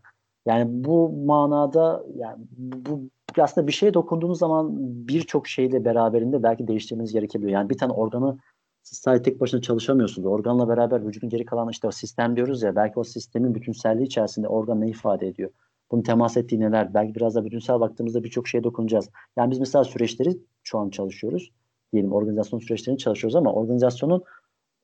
Yani bu manada yani bu aslında bir şeye dokunduğunuz zaman birçok şeyle beraberinde belki değiştirmeniz gerekebiliyor. Yani bir tane organı sadece tek başına çalışamıyorsunuz. Organla beraber vücudun geri kalan işte o sistem diyoruz ya belki o sistemin bütünselliği içerisinde organ ne ifade ediyor? Bunun temas ettiği neler? Belki biraz da bütünsel baktığımızda birçok şeye dokunacağız. Yani biz mesela süreçleri şu an çalışıyoruz. Diyelim organizasyon süreçlerini çalışıyoruz ama organizasyonun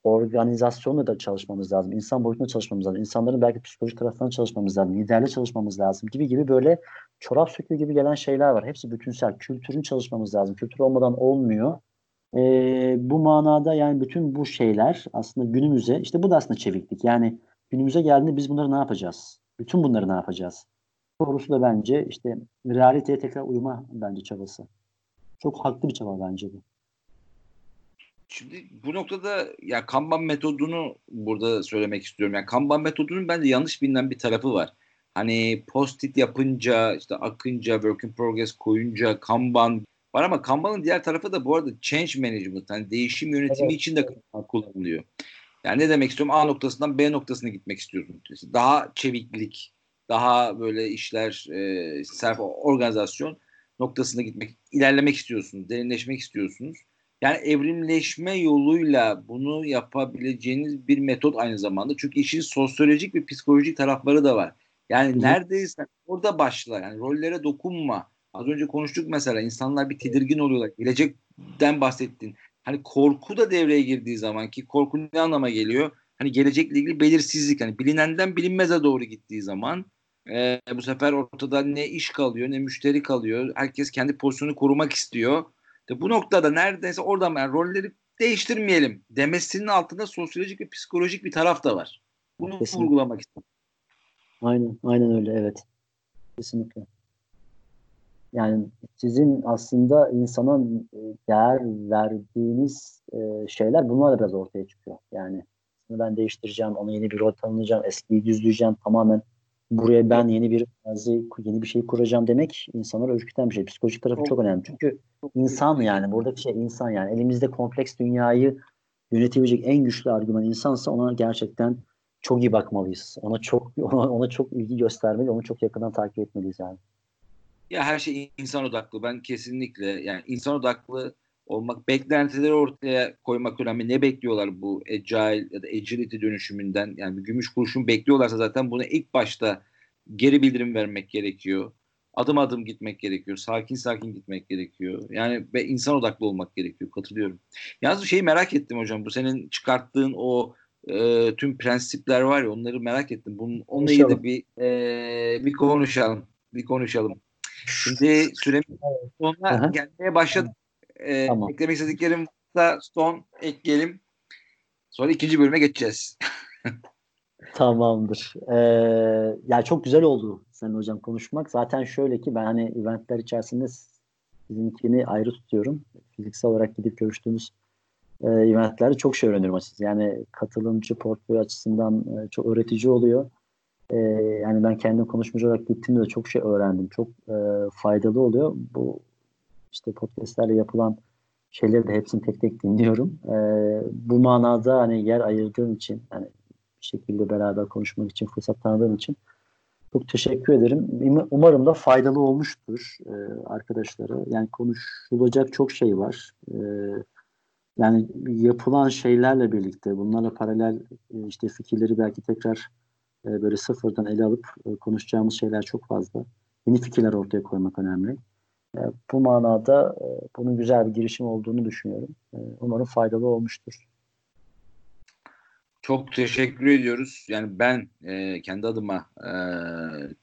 organizasyonla da çalışmamız lazım. İnsan boyutunda çalışmamız lazım. İnsanların belki psikolojik tarafından çalışmamız lazım. Liderle çalışmamız lazım gibi gibi böyle çorap söküğü gibi gelen şeyler var. Hepsi bütünsel. Kültürün çalışmamız lazım. Kültür olmadan olmuyor. Ee, bu manada yani bütün bu şeyler aslında günümüze işte bu da aslında çeviklik. Yani günümüze geldiğinde biz bunları ne yapacağız? Bütün bunları ne yapacağız? Sorusu da bence işte realiteye tekrar uyuma bence çabası. Çok haklı bir çaba bence bu. Şimdi bu noktada ya Kanban metodunu burada söylemek istiyorum. Yani Kanban metodunun bence yanlış bilinen bir tarafı var. Hani post-it yapınca, işte akınca, work in progress koyunca Kanban var ama Kanban'ın diğer tarafı da bu arada change management, hani değişim yönetimi evet. için de kullanılıyor. Yani ne demek istiyorum? A noktasından B noktasına gitmek istiyorsun. Daha çeviklik, daha böyle işler e, self organizasyon noktasına gitmek, ilerlemek istiyorsunuz, derinleşmek istiyorsunuz. Yani evrimleşme yoluyla bunu yapabileceğiniz bir metot aynı zamanda. Çünkü işin sosyolojik ve psikolojik tarafları da var. Yani Hı. neredeyse orada başla. Yani rollere dokunma. Az önce konuştuk mesela insanlar bir tedirgin oluyorlar. Gelecekten bahsettin. Hani korku da devreye girdiği zaman ki korku ne anlama geliyor? Hani gelecekle ilgili belirsizlik. Hani bilinenden bilinmeze doğru gittiği zaman e, bu sefer ortada ne iş kalıyor ne müşteri kalıyor. Herkes kendi pozisyonunu korumak istiyor. İşte bu noktada neredeyse oradan yani rolleri değiştirmeyelim demesinin altında sosyolojik ve psikolojik bir taraf da var. Bunu Kesinlikle. vurgulamak istedim. Aynen, aynen öyle evet. Kesinlikle. Yani sizin aslında insana e, değer verdiğiniz e, şeyler bunlar da biraz ortaya çıkıyor. Yani ben değiştireceğim, ona yeni bir rol tanımlayacağım, eskiyi düzleyeceğim tamamen buraya ben yeni bir yeni bir şey kuracağım demek insanları ürküten bir şey. Psikolojik tarafı çok önemli. Çünkü insan yani buradaki şey insan yani elimizde kompleks dünyayı yönetebilecek en güçlü argüman insansa ona gerçekten çok iyi bakmalıyız. Ona çok ona, ona çok ilgi göstermeli, onu çok yakından takip etmeliyiz yani. Ya her şey insan odaklı. Ben kesinlikle yani insan odaklı olmak, beklentileri ortaya koymak önemli. Ne bekliyorlar bu agile ya da agility dönüşümünden? Yani bir gümüş kurşun bekliyorlarsa zaten bunu ilk başta geri bildirim vermek gerekiyor. Adım adım gitmek gerekiyor. Sakin sakin gitmek gerekiyor. Yani ve insan odaklı olmak gerekiyor. Katılıyorum. Yalnız bir şeyi merak ettim hocam. Bu senin çıkarttığın o e, tüm prensipler var ya onları merak ettim. Bunun, onunla ilgili bir e, bir konuşalım. Bir konuşalım. Şimdi süremiz sonuna gelmeye başladık. E, tamam. Eklemek istediklerim da son ekleyelim. Sonra ikinci bölüme geçeceğiz. Tamamdır. Ee, yani çok güzel oldu senin hocam konuşmak. Zaten şöyle ki ben hani eventler içerisinde sizinkini ayrı tutuyorum. Fiziksel olarak gidip görüştüğümüz e, eventlerde çok şey öğreniyorum açıkçası. Yani katılımcı portföy açısından e, çok öğretici oluyor. E, yani ben kendim konuşmacı olarak gittiğimde de çok şey öğrendim. Çok e, faydalı oluyor. Bu işte podcastlerle yapılan şeyleri de hepsini tek tek dinliyorum. E, bu manada hani yer ayırdığın için hani bir şekilde beraber konuşmak için fırsat tanıdığın için çok teşekkür ederim. Umarım da faydalı olmuştur e, arkadaşlara. Yani konuşulacak çok şey var. E, yani yapılan şeylerle birlikte bunlarla paralel e, işte fikirleri belki tekrar e, böyle sıfırdan ele alıp e, konuşacağımız şeyler çok fazla. Yeni fikirler ortaya koymak önemli. E, bu manada e, bunun güzel bir girişim olduğunu düşünüyorum. E, umarım faydalı olmuştur. Çok teşekkür ediyoruz. Yani ben e, kendi adıma e,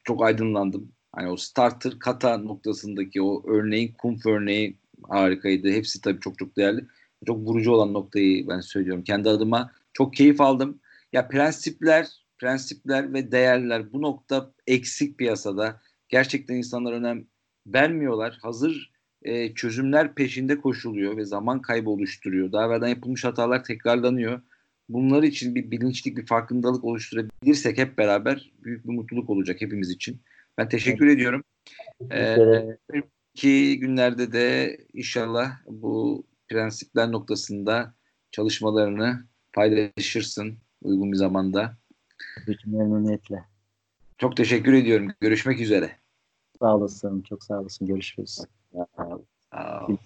çok aydınlandım. Hani o starter kata noktasındaki o örneğin kumf örneği harikaydı. Hepsi tabii çok çok değerli. Çok vurucu olan noktayı ben söylüyorum. Kendi adıma çok keyif aldım. Ya prensipler, prensipler ve değerler bu nokta eksik piyasada. Gerçekten insanlar önem vermiyorlar. Hazır e, çözümler peşinde koşuluyor ve zaman kaybı oluşturuyor. Daha evvelden yapılmış hatalar tekrarlanıyor bunlar için bir bilinçlik, bir farkındalık oluşturabilirsek hep beraber büyük bir mutluluk olacak hepimiz için. Ben teşekkür evet. ediyorum. Ee, ki günlerde de inşallah bu prensipler noktasında çalışmalarını paylaşırsın uygun bir zamanda. Bütün memnuniyetle. Çok teşekkür ediyorum. Görüşmek üzere. Sağ olasın. Çok sağ olasın. Görüşürüz. Sağ ol. Sağ ol.